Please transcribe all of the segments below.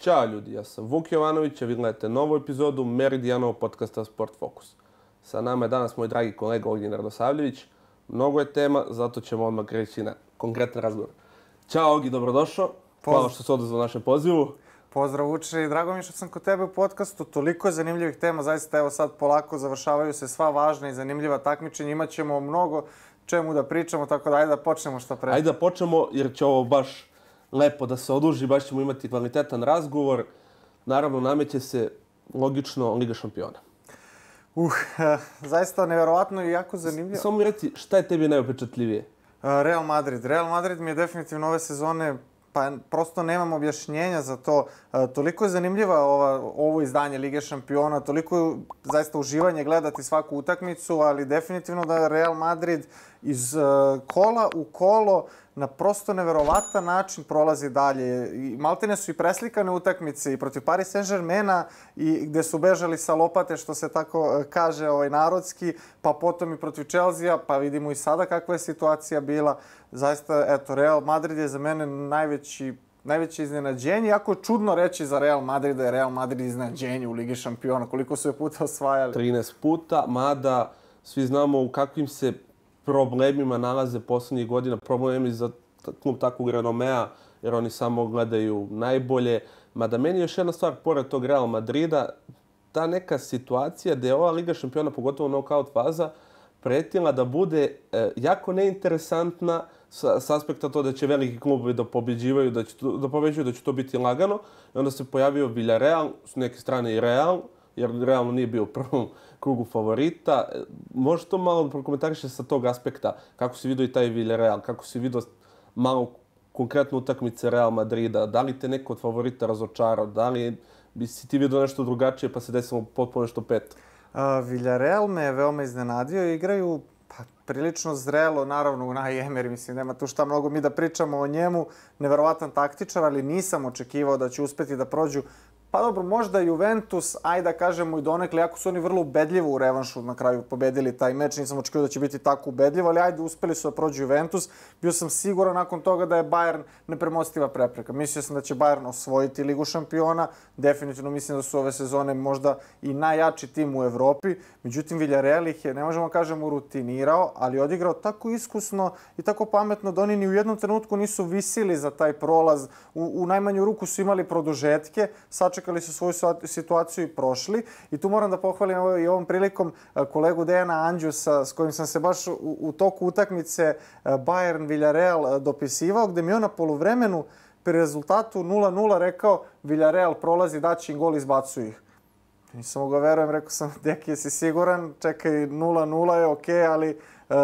Ćao ljudi, ja sam Vuk Jovanović, a vi gledate novu epizodu Meridijanov podcasta Sport Focus. Sa nama je danas moj dragi kolega Ognjen Radosavljević. Mnogo je tema, zato ćemo odmah kreći na konkretan razgovor. Ćao Ogi, dobrodošao. Hvala što se odazvao našem pozivu. Pozdrav Uče i drago mi što sam kod tebe u podcastu. Toliko je zanimljivih tema, zaista evo sad polako završavaju se sva važna i zanimljiva takmičenja. Imaćemo mnogo čemu da pričamo, tako da ajde da počnemo što pre. Ajde da počnemo jer će ovo baš lepo da se oduži, baš ćemo imati kvalitetan razgovor. Naravno, nameće se logično Liga šampiona. Uh, zaista neverovatno i jako zanimljivo. Samo mi reci, šta je tebi najopečatljivije? Real Madrid. Real Madrid mi je definitivno ove sezone pa prosto nemam objašnjenja za to. E, toliko je zanimljiva ova, ovo izdanje Lige šampiona, toliko je zaista uživanje gledati svaku utakmicu, ali definitivno da Real Madrid iz uh, kola u kolo na prosto neverovatan način prolazi dalje. I maltene su i preslikane utakmice i protiv Paris Saint-Germaina i gde su bežali sa lopate, što se tako e, kaže ovaj narodski, pa potom i protiv Chelsea, pa vidimo i sada kakva je situacija bila. Zaista, eto, Real Madrid je za mene najveći najveće iznenađenje. Jako je čudno reći za Real Madrid da je Real Madrid iznenađenje u Ligi šampiona. Koliko su je puta osvajali? 13 puta, mada svi znamo u kakvim se problemima nalaze poslednjih godina, problemi za klub takvog renomea, jer oni samo gledaju najbolje. Mada meni je još jedna stvar, pored tog Real Madrida, ta neka situacija gde je ova Liga šampiona, pogotovo knockout faza, pretila da bude e, jako neinteresantna sa, aspekta to da će veliki klubovi da pobeđivaju, da, će, da pobeđuju, da će to biti lagano. I onda se pojavio Villarreal, s neke strane i Real, jer realno nije bio u prvom krugu favorita. Može to malo da prokomentariše sa tog aspekta, kako si vidio i taj Villarreal, kako si vidio malo konkretno utakmice Real Madrida, da li te neko od favorita razočarao, da li bi si ti vidio nešto drugačije pa se desilo potpuno nešto pet? Uh, Villarreal me je veoma iznenadio, igraju pa, prilično zrelo, naravno u Emery, mislim, nema tu šta mnogo mi da pričamo o njemu, neverovatan taktičar, ali nisam očekivao da će uspeti da prođu Pa dobro, možda Juventus, ajde da kažemo i donekle, jako su oni vrlo ubedljivo u revanšu na kraju pobedili taj meč, nisam očekio da će biti tako ubedljivo, ali ajde, uspeli su da prođu Juventus. Bio sam siguran nakon toga da je Bayern nepremostiva prepreka. Mislio sam da će Bayern osvojiti Ligu šampiona, definitivno mislim da su ove sezone možda i najjači tim u Evropi, međutim Villarreal ih je, ne možemo da kažemo, rutinirao, ali odigrao tako iskusno i tako pametno da oni ni u jednom trenutku nisu visili za taj prolaz, u, u najmanju ruku su imali produžetke, sačekali sačekali su svoju situaciju i prošli. I tu moram da pohvalim i ovom prilikom e, kolegu Dejana Anđusa s kojim sam se baš u, u toku utakmice e, Bayern-Villarreal e, dopisivao, gde mi on na poluvremenu pri rezultatu 0-0 rekao Villarreal prolazi, daći im gol, izbacuju ih. Nisam mogao verujem, rekao sam, deki, jesi siguran, čekaj, 0-0 je okej, okay, ali uh,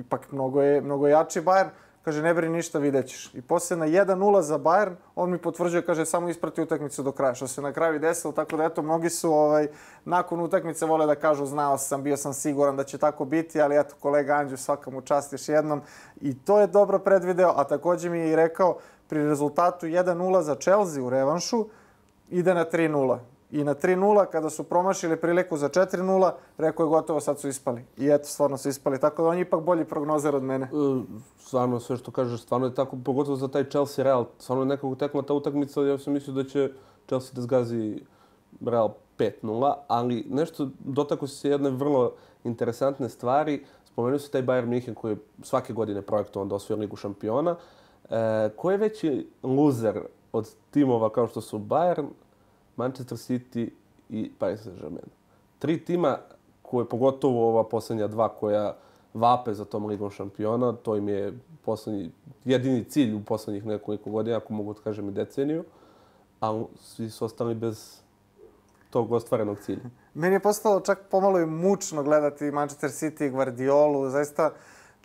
ipak mnogo je, mnogo jači Bayern. Kaže, ne brini ništa, vidjet ćeš. I posle na 1-0 za Bayern, on mi potvrđuje, kaže, samo isprati utakmicu do kraja, što se na kraju desilo, tako da eto, mnogi su ovaj, nakon utakmice vole da kažu, znao sam, bio sam siguran da će tako biti, ali eto, kolega Anđu, svaka mu čast još jednom. I to je dobro predvideo, a takođe mi je i rekao, pri rezultatu 1-0 za Chelsea u revanšu, ide na 3-0 i na 3-0 kada su promašili priliku za 4-0, rekao je gotovo, sad su ispali. I eto, stvarno su ispali. Tako da on je ipak bolji prognozer od mene. E, stvarno, sve što kažeš, stvarno je tako, pogotovo za taj Chelsea Real. Stvarno je nekako tekla ta utakmica, ja sam mislio da će Chelsea da zgazi Real 5-0, ali nešto, dotako se jedne vrlo interesantne stvari. Spomenuo se taj Bayern München koji je svake godine projektovan da osvoje Ligu šampiona. E, ko je veći loser od timova kao što su Bayern, Manchester City i Paris Saint-Germain. Tri tima koje, pogotovo ova poslednja dva koja vape za tom ligom šampiona, to im je poslednji, jedini cilj u poslednjih nekoliko godina, ako mogu da kažem i deceniju, a svi su ostali bez tog ostvarenog cilja. Meni je postalo čak pomalo i mučno gledati Manchester City i Guardiolu. Zaista,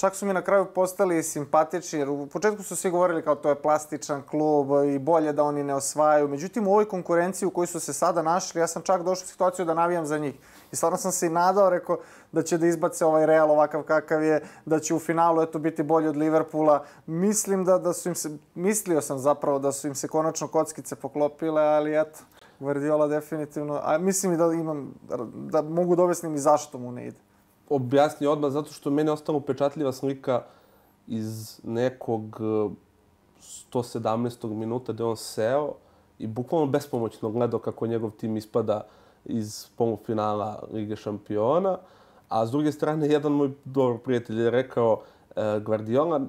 Čak su mi na kraju postali simpatični, jer u početku su svi govorili kao to je plastičan klub i bolje da oni ne osvajaju. Međutim, u ovoj konkurenciji u kojoj su se sada našli, ja sam čak došao u situaciju da navijam za njih. I stvarno sam se i nadao, rekao, da će da izbace ovaj Real ovakav kakav je, da će u finalu eto biti bolji od Liverpoola. Mislim da, da su im se, mislio sam zapravo da su im se konačno kockice poklopile, ali eto, Guardiola definitivno, a mislim i da imam, da mogu dovesti i zašto mu ne ide objasni odmah, zato što mene ostala upečatljiva slika iz nekog 117. Eh, minuta gde on seo i bukvalno bespomoćno gledao kako njegov tim ispada iz polufinala Lige šampiona. A s druge strane, jedan moj dobar prijatelj je rekao e, Guardiola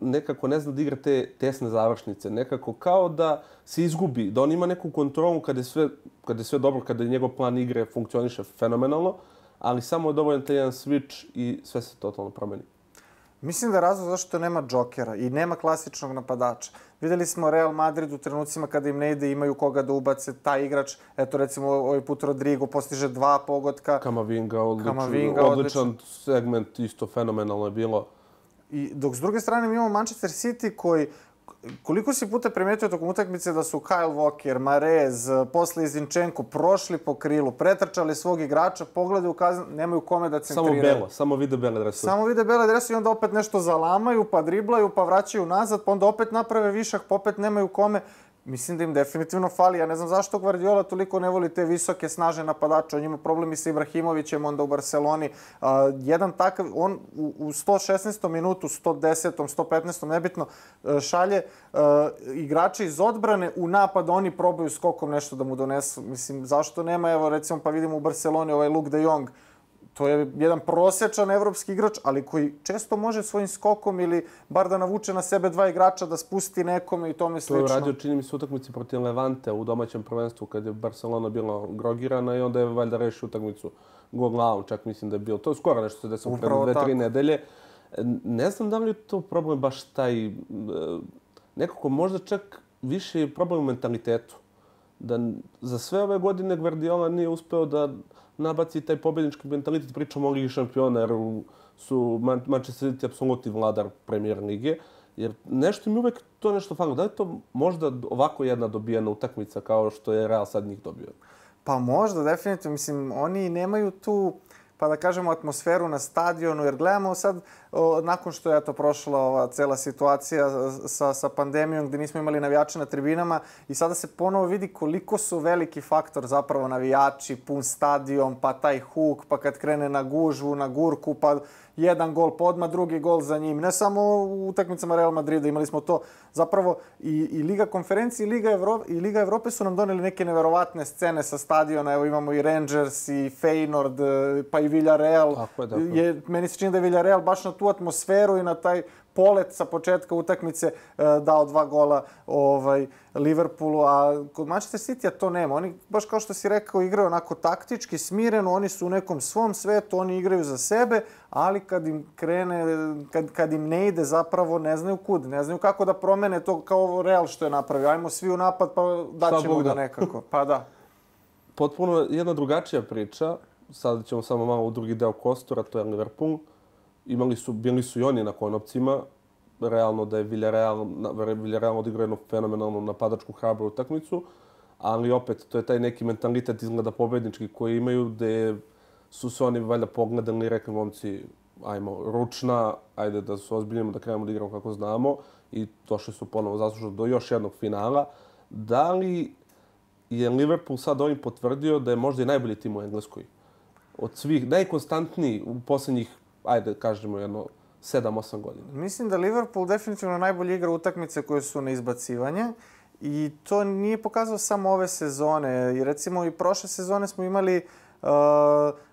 nekako ne zna da igra te tesne završnice. Nekako kao da se izgubi, da on ima neku kontrolu kada je sve, kada je sve dobro, kada je njegov plan igre funkcioniše fenomenalno, ali samo je dovoljan taj jedan switch i sve se totalno promeni. Mislim da je razlog zašto nema džokera i nema klasičnog napadača. Videli smo Real Madrid u trenucima kada im ne ide, imaju koga da ubace taj igrač. Eto, recimo, ovaj put Rodrigo postiže dva pogotka. Kamavinga, odličan, Kamavinga, odličan, odličan segment, isto fenomenalno je bilo. I dok s druge strane mi imamo Manchester City koji koliko si puta primetio tokom utakmice da su Kyle Walker, Marez, posle Izinčenko prošli po krilu, pretrčali svog igrača, pogledaju kazan, nemaju kome da centriraju. Samo belo, samo vide bele drese. Samo vide bele drese i onda opet nešto zalamaju, pa driblaju, pa vraćaju nazad, pa onda opet naprave višak, pa opet nemaju kome. Mislim da im definitivno fali. Ja ne znam zašto Guardiola toliko ne voli te visoke, snaže napadače. On ima problemi sa Ibrahimovićem onda u Barceloni. Uh, jedan takav, on u, u 116. minutu, 110. 115. nebitno, šalje uh, igrače iz odbrane u napad, oni probaju skokom nešto da mu donesu. Mislim, zašto nema, evo recimo pa vidimo u Barceloni ovaj Luke de Jong, To je jedan prosečan evropski igrač, ali koji često može svojim skokom ili bar da navuče na sebe dva igrača da spusti nekome i tome slično. To je radio, čini mi se, utakmici protiv Levante u domaćem prvenstvu kad je Barcelona bila grogirana i onda je valjda rešio utakmicu gol glavom, čak mislim da je bilo. To je skoro nešto se desilo pre dve, tri nedelje. Ne znam da li je to problem baš taj... E, nekako možda čak više problem u mentalitetu. Da za sve ove godine Guardiola nije uspeo da nabaci taj pobednički mentalitet. Pričamo o Ligi šampiona jer su Manchester City apsolutni vladar premijer lige. Jer nešto mi uvek to nešto falo. Da je to možda ovako jedna dobijena utakmica kao što je Real sad njih dobio? Pa možda, definitivno. Mislim, oni nemaju tu pa da kažemo atmosferu na stadionu, jer gledamo sad, o, nakon što je to prošla ova cela situacija sa, sa pandemijom gde nismo imali navijače na tribinama i sada se ponovo vidi koliko su veliki faktor zapravo navijači, pun stadion, pa taj huk, pa kad krene na gužvu, na gurku, pa jedan gol podma, drugi gol za njim. Ne samo u utakmicama Real Madrida, imali smo to zapravo i, i Liga konferencije i Liga, Evro, i Liga Evrope su nam doneli neke neverovatne scene sa stadiona. Evo imamo i Rangers i Feyenoord, pa i Villarreal. Tako je, tako. Je, meni se čini da je Villarreal baš na tu atmosferu i na taj polet sa početka utakmice e, dao dva gola ovaj, Liverpoolu, a kod Manchester City to nema. Oni, baš kao što si rekao, igraju onako taktički, smireno, oni su u nekom svom svetu, oni igraju za sebe, ali kad im krene, kad, kad im ne ide zapravo, ne znaju kud, ne znaju kako da promene to kao Real što je napravio. Ajmo svi u napad, pa daćemo da. nekako. Pa da. Potpuno jedna drugačija priča. Sad ćemo samo malo u drugi deo kostura, to je Liverpool imali su, bili su i oni na konopcima, realno da je Villarreal, Villarreal odigrao jednu fenomenalnu napadačku hrabru utakmicu, ali opet to je taj neki mentalitet izgleda pobednički koji imaju gde su se oni valjda pogledali i rekli momci ajmo ručna, ajde da se ozbiljimo da krenemo da igramo kako znamo i došli su ponovo zaslužno do još jednog finala. Da li je Liverpool sad ovim potvrdio da je možda i najbolji tim u Engleskoj? Od svih, najkonstantniji u poslednjih ajde kažemo jedno 7-8 godina. Mislim da Liverpool definitivno najbolje igra utakmice koje su na izbacivanje i to nije pokazao samo ove sezone. I recimo i prošle sezone smo imali uh,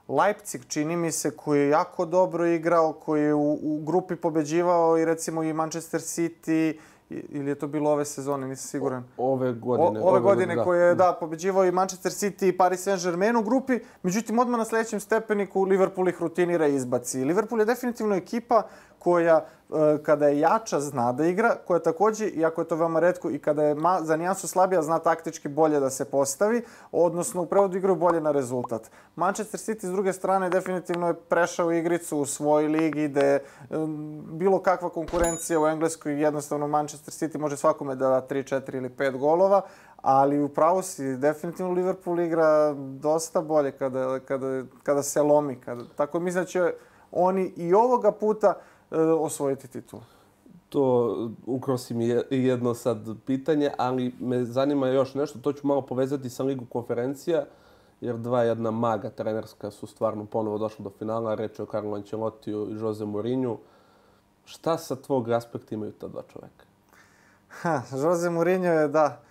Leipzig, čini mi se, koji je jako dobro igrao, koji je u, u grupi pobeđivao i recimo i Manchester City, ili je to bilo ove sezone, nisam siguran. O, ove godine. O, ove, godine da. koje je, da, pobeđivao i Manchester City i Paris Saint-Germain u grupi. Međutim, odmah na sledećem stepeniku Liverpool ih rutinira i izbaci. Liverpool je definitivno ekipa koja e, kada je jača zna da igra, koja takođe, iako je to veoma redko, i kada je za nijansu slabija zna taktički bolje da se postavi, odnosno u prevodu igraju bolje na rezultat. Manchester City s druge strane definitivno je prešao igricu u svojoj ligi gde um, bilo kakva konkurencija u Engleskoj jednostavno Manchester City može svakome da da 3, 4 ili 5 golova, ali u pravu si, definitivno Liverpool igra dosta bolje kada, kada, kada se lomi. Kada, tako mislim da će oni i ovoga puta osvojiti titul? To ukrosi mi jedno sad pitanje, ali me zanima još nešto. To ću malo povezati sa Ligu konferencija, jer dva jedna maga trenerska su stvarno ponovo došli do finala. Reč je o Carlo Ancelotiju i Jose Mourinho. Šta sa tvog aspekta imaju ta dva čoveka? Ha, Jose Mourinho je, da,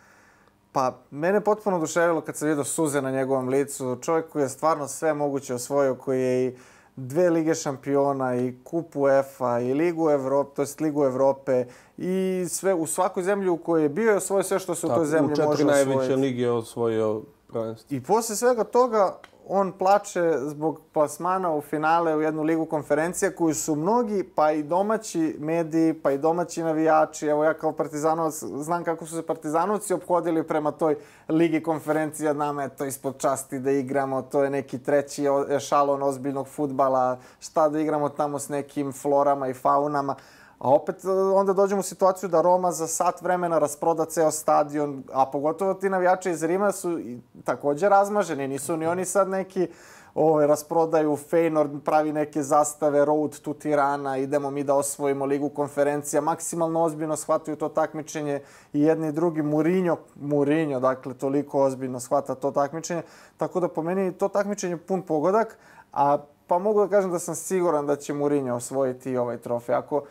Pa, mene potpuno oduševilo kad sam vidio suze na njegovom licu. Čovjek koji je stvarno sve moguće osvojio, koji je i dve lige šampiona i kup UEFA i Ligu Evrope, to jest Ligu Evrope i sve u svakoj zemlji u kojoj je bio je osvojio sve što se u toj zemlji može osvojiti. U četiri najveće lige je osvojio prvenstvo. I posle svega toga on plače zbog plasmana u finale u jednu ligu konferencija koju su mnogi, pa i domaći mediji, pa i domaći navijači, evo ja kao partizanovac znam kako su se partizanovci obhodili prema toj ligi konferencija, nama je to ispod časti da igramo, to je neki treći ešalon ozbiljnog futbala, šta da igramo tamo s nekim florama i faunama. A opet e, onda dođemo u situaciju da Roma za sat vremena rasproda ceo stadion, a pogotovo ti navijači iz Rima su takođe razmaženi, nisu ni oni sad neki ovaj, rasprodaju, Feynord pravi neke zastave, Road to Tirana, idemo mi da osvojimo ligu konferencija, maksimalno ozbiljno shvataju to takmičenje i jedni i drugi, Mourinho, Mourinho, dakle, toliko ozbiljno shvata to takmičenje, tako da po meni to takmičenje pun pogodak, a pa mogu da kažem da sam siguran da će Mourinho osvojiti ovaj trofej. Ako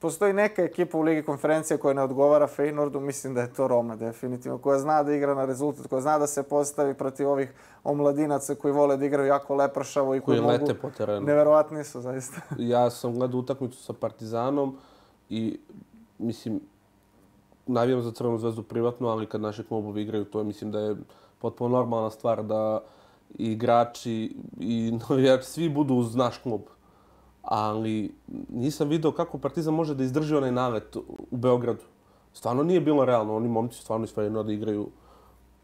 postoji neka ekipa u Ligi konferencije koja ne odgovara Feynordu, mislim da je to Roma definitivno, koja zna da igra na rezultat, koja zna da se postavi protiv ovih omladinaca koji vole da igraju jako lepršavo i koji, koji mogu... lete po terenu. Neverovatni su, zaista. ja sam gledao utakmicu sa Partizanom i, mislim, navijam za Crvenu zvezdu privatno, ali kad naši klubovi igraju, to je, mislim da je potpuno normalna stvar da igrači i navijači svi budu uz naš klub ali nisam video kako Partizan može da izdrži onaj nalet u Beogradu. Stvarno nije bilo realno, oni momci stvarno ispravljeno da igraju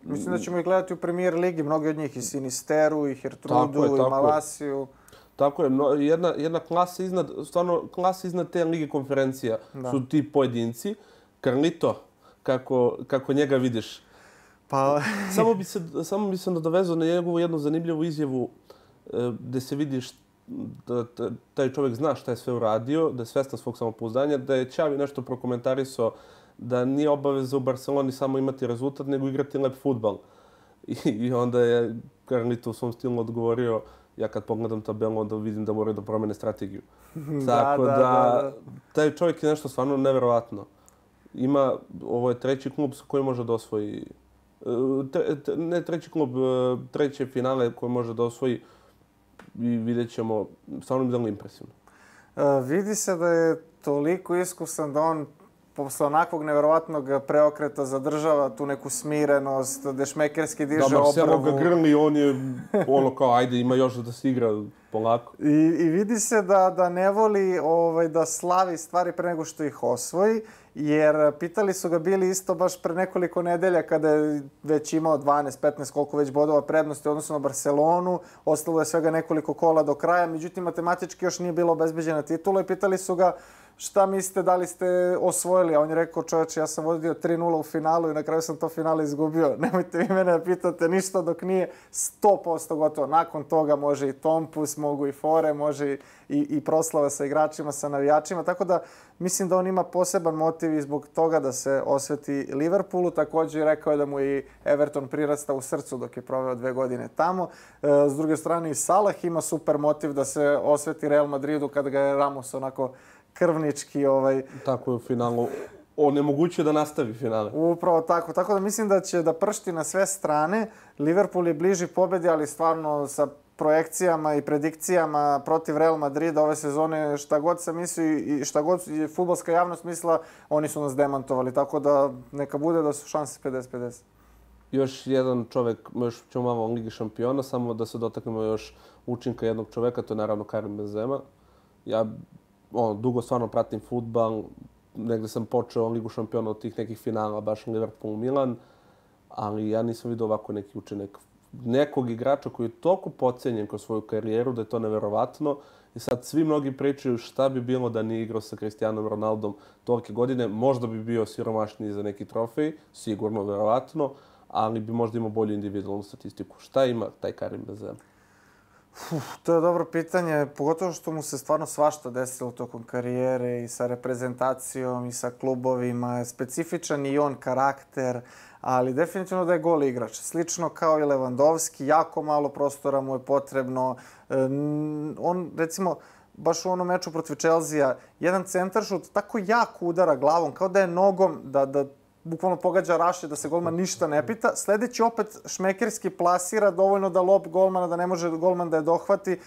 Mislim da ćemo ih gledati u premier ligi, mnogi od njih i Sinisteru, i Hertrudu, je, i Malasiju. Tako je, no, jedna, jedna klasa iznad, stvarno klasa iznad te lige konferencija da. su ti pojedinci. Carlito, kako, kako njega vidiš. Pa... samo, bi se, samo bi se nadovezao na njegovu jednu zanimljivu izjavu e, gde se vidiš da taj čovjek zna šta je sve uradio, da je svestan svog samopouzdanja, da je Čavi nešto prokomentarisao da nije obaveza u Barceloni samo imati rezultat, nego igrati lep futbal. I, i onda je Carlito u svom stilu odgovorio ja kad pogledam tabelu, onda vidim da moraju da promene strategiju. da, Tako da, da, da, taj čovjek je nešto stvarno neverovatno. Ima, ovo je treći klub sa kojim može da osvoji, tre, tre, ne treći klub, treće finale koje može da osvoji i vidjet ćemo, stvarno mi delo impresivno. Uh, vidi se da je toliko iskusan da on posle onakvog neverovatnog preokreta zadržava tu neku smirenost, da šmekerski diže da, opravu. Da, Marcelo ga grli, on je ono kao, ajde, ima još da se igra polako. I, I vidi se da, da ne voli ovaj, da slavi stvari pre nego što ih osvoji, jer pitali su ga bili isto baš pre nekoliko nedelja kada je već imao 12, 15, koliko već bodova prednosti odnosno na Barcelonu, ostalo je svega nekoliko kola do kraja, međutim matematički još nije bilo obezbeđena titula i pitali su ga šta mislite, da li ste osvojili? A on je rekao, čovječe, ja sam vodio 3-0 u finalu i na kraju sam to finale izgubio. Nemojte vi mene da pitate ništa dok nije 100% gotovo. Nakon toga može i Tompus, mogu i fore, može i, i proslava sa igračima, sa navijačima. Tako da mislim da on ima poseban motiv i zbog toga da se osveti Liverpoolu. Takođe rekao je da mu i Everton prirasta u srcu dok je proveo dve godine tamo. E, s druge strane i Salah ima super motiv da se osveti Real Madridu kada ga je Ramos onako krvnički ovaj tako je u finalu onemogućio da nastavi finale. Upravo tako. Tako da mislim da će da pršti na sve strane. Liverpool je bliži pobedi, ali stvarno sa projekcijama i predikcijama protiv Real Madrida ove sezone, šta god se misli i šta god je futbolska javnost mislila, oni su nas demantovali. Tako da neka bude da su šanse 50-50. Još jedan čovek, još ćemo malo Ligi šampiona, samo da se dotaknemo još učinka jednog čoveka, to je naravno Karim Benzema. Ja ono, dugo stvarno pratim futbal, negde sam počeo Ligu šampiona od tih nekih finala, baš Liverpool Milan, ali ja nisam vidio ovako neki učinak nekog igrača koji je toliko pocenjen kroz svoju karijeru da je to neverovatno. I sad svi mnogi pričaju šta bi bilo da nije igrao sa Cristianom Ronaldom tolike godine. Možda bi bio siromašniji za neki trofej, sigurno, verovatno, ali bi možda imao bolju individualnu statistiku. Šta ima taj Karim Benzema? Uf, to je dobro pitanje, pogotovo što mu se stvarno svašta desilo tokom karijere i sa reprezentacijom i sa klubovima. Specifičan i on karakter, ali definitivno da je gol igrač. Slično kao i Lewandowski, jako malo prostora mu je potrebno. On, recimo, baš u onom meču protiv Chelsea, jedan centaršut tako jako udara glavom, kao da je nogom, da, da bukvalno pogađa raše da se golman ništa ne pita. Sledeći opet šmekerski plasira dovoljno da lop golmana, da ne može golman da je dohvati. E,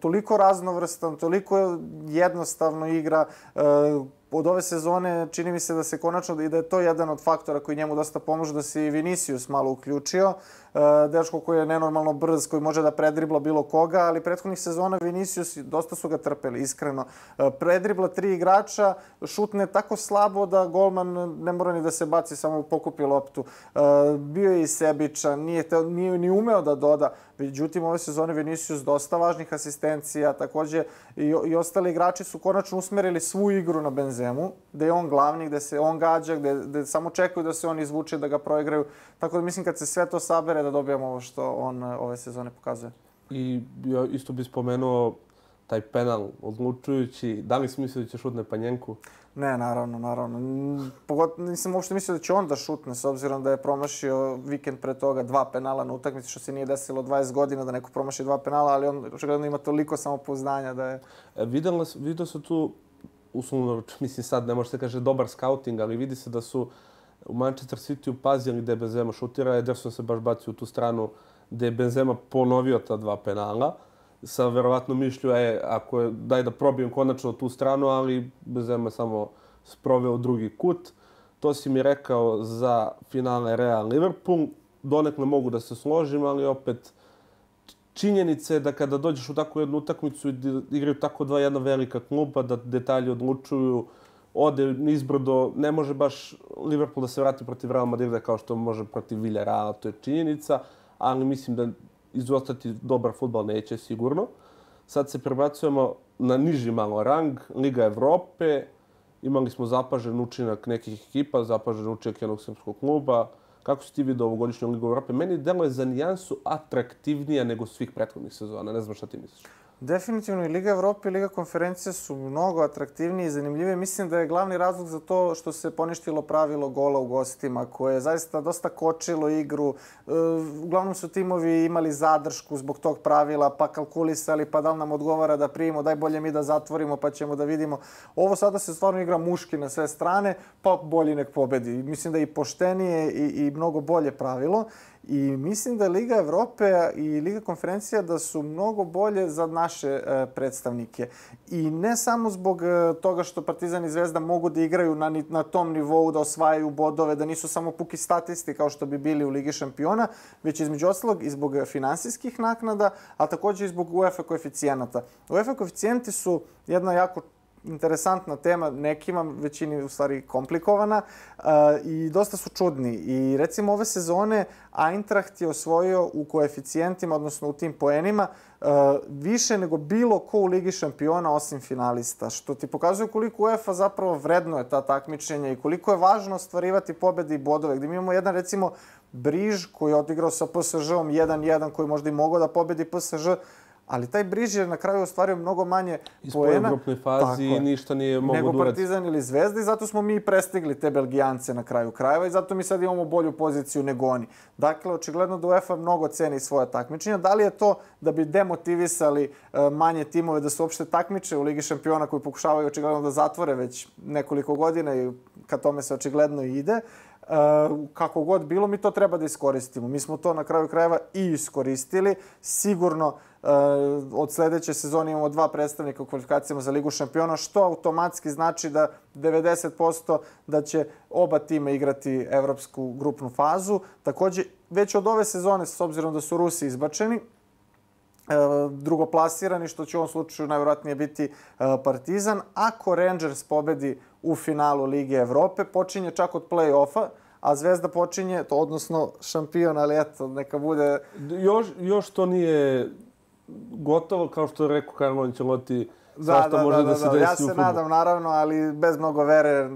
toliko raznovrstan, toliko jednostavno igra. E, od ove sezone čini mi se da se konačno i da je to jedan od faktora koji njemu dosta pomože da se i Vinicius malo uključio. E, dečko koji je nenormalno brz, koji može da predribla bilo koga, ali prethodnih sezona Vinicius dosta su ga trpeli, iskreno. E, predribla tri igrača, šutne tako slabo da golman ne mora ni da se baci, samo pokupi loptu. E, bio je i sebičan, nije, te, nije ni umeo da doda. Međutim, ove sezone Vinicius dosta važnih asistencija, takođe i, i ostali igrači su konačno usmerili svu igru na Benzemu, gde je on glavni, gde se on gađa, gde, gde samo čekaju da se on izvuče, da ga proigraju. Tako da mislim kad se sve to sabere da dobijamo ovo što on e, ove sezone pokazuje. I ja isto bih spomenuo taj penal odlučujući. Da li si mislio da će šutne Panjenku? Ne, naravno, naravno. Pogod, nisam uopšte mislio da će on da šutne, s obzirom da je promašio vikend pre toga dva penala na utakmici, što se nije desilo 20 godina da neko promaši dva penala, ali on očigledno ima toliko samopouzdanja da je... E, videla, vidio se tu, uslovno, mislim sad ne može se kaže dobar scouting, ali vidi se da su u Manchester City upazili gde Benzema šutira, Ederson se baš baci u tu stranu gde je Benzema ponovio ta dva penala sa verovatno mišlju, e, ako je, daj da probijem konačno tu stranu, ali Benzema samo sproveo drugi kut. To si mi rekao za finale Real Liverpool. Donekle mogu da se složim, ali opet činjenica je da kada dođeš u takvu jednu utakmicu i igraju tako dva jedna velika kluba, da detalji odlučuju, ode nizbrdo, ne može baš Liverpool da se vrati protiv Real Madrida kao što može protiv Villarreala, to je činjenica, ali mislim da izostati dobar futbal neće sigurno. Sad se prebacujemo na niži malo rang, Liga Evrope, imali smo zapažen učinak nekih ekipa, zapažen učinak jednog srpskog kluba. Kako si ti vidio ovogodišnju Ligu Evrope? Meni delo je za nijansu atraktivnija nego svih prethodnih sezona. Ne znam šta ti misliš. Definitivno i Liga Evrope i Liga konferencije su mnogo atraktivnije i zanimljivije. Mislim da je glavni razlog za to što se poništilo pravilo gola u gostima, koje je zaista dosta kočilo igru. E, uglavnom su timovi imali zadršku zbog tog pravila, pa kalkulisali, pa da li nam odgovara da primimo, daj bolje mi da zatvorimo, pa ćemo da vidimo. Ovo sada se stvarno igra muški na sve strane, pa bolji nek pobedi. Mislim da je i poštenije i, i mnogo bolje pravilo. I mislim da Liga Evrope i Liga konferencija da su mnogo bolje za naše e, predstavnike. I ne samo zbog e, toga što Partizan i Zvezda mogu da igraju na, na tom nivou, da osvajaju bodove, da nisu samo puki statisti kao što bi bili u Ligi šampiona, već između ostalog i zbog finansijskih naknada, a takođe i zbog UEFA koeficijenata. UEFA koeficijenti su jedna jako interesantna tema, nekima većini u stvari komplikovana uh, i dosta su čudni. I recimo ove sezone Eintracht je osvojio u koeficijentima, odnosno u tim poenima, uh, više nego bilo ko u Ligi šampiona osim finalista, što ti pokazuje koliko UEFA zapravo vredno je ta takmičenja i koliko je važno ostvarivati pobede i bodove. Gde mi imamo jedan recimo Briž koji je odigrao sa PSG-om 1-1 koji možda i mogao da pobedi PSG, ali taj Briž je na kraju ostvario mnogo manje poena. Iz grupnoj fazi i ništa nije mogo nego Partizan ili Zvezda i zato smo mi prestigli te Belgijance na kraju krajeva i zato mi sad imamo bolju poziciju nego oni. Dakle, očigledno da UEFA mnogo ceni svoje takmičenja. Da li je to da bi demotivisali e, manje timove da se uopšte takmiče u Ligi šampiona koji pokušavaju očigledno da zatvore već nekoliko godina i ka tome se očigledno ide, Uh, kako god bilo, mi to treba da iskoristimo. Mi smo to na kraju krajeva i iskoristili. Sigurno uh, od sledeće sezone imamo dva predstavnika u kvalifikacijama za Ligu šampiona, što automatski znači da 90% da će oba tima igrati evropsku grupnu fazu. Takođe, već od ove sezone, s obzirom da su Rusi izbačeni, uh, drugoplasirani, što će u ovom slučaju najvjerojatnije biti Partizan. Ako Rangers pobedi u finalu Lige Evrope, počinje čak od play-offa, a Zvezda počinje, to odnosno šampion, ali eto, neka bude... Još, još to nije gotovo, kao što je rekao Karlo Ancelotti, Da, da, može da, da, da se desi Ja se nadam, naravno, ali bez mnogo vere.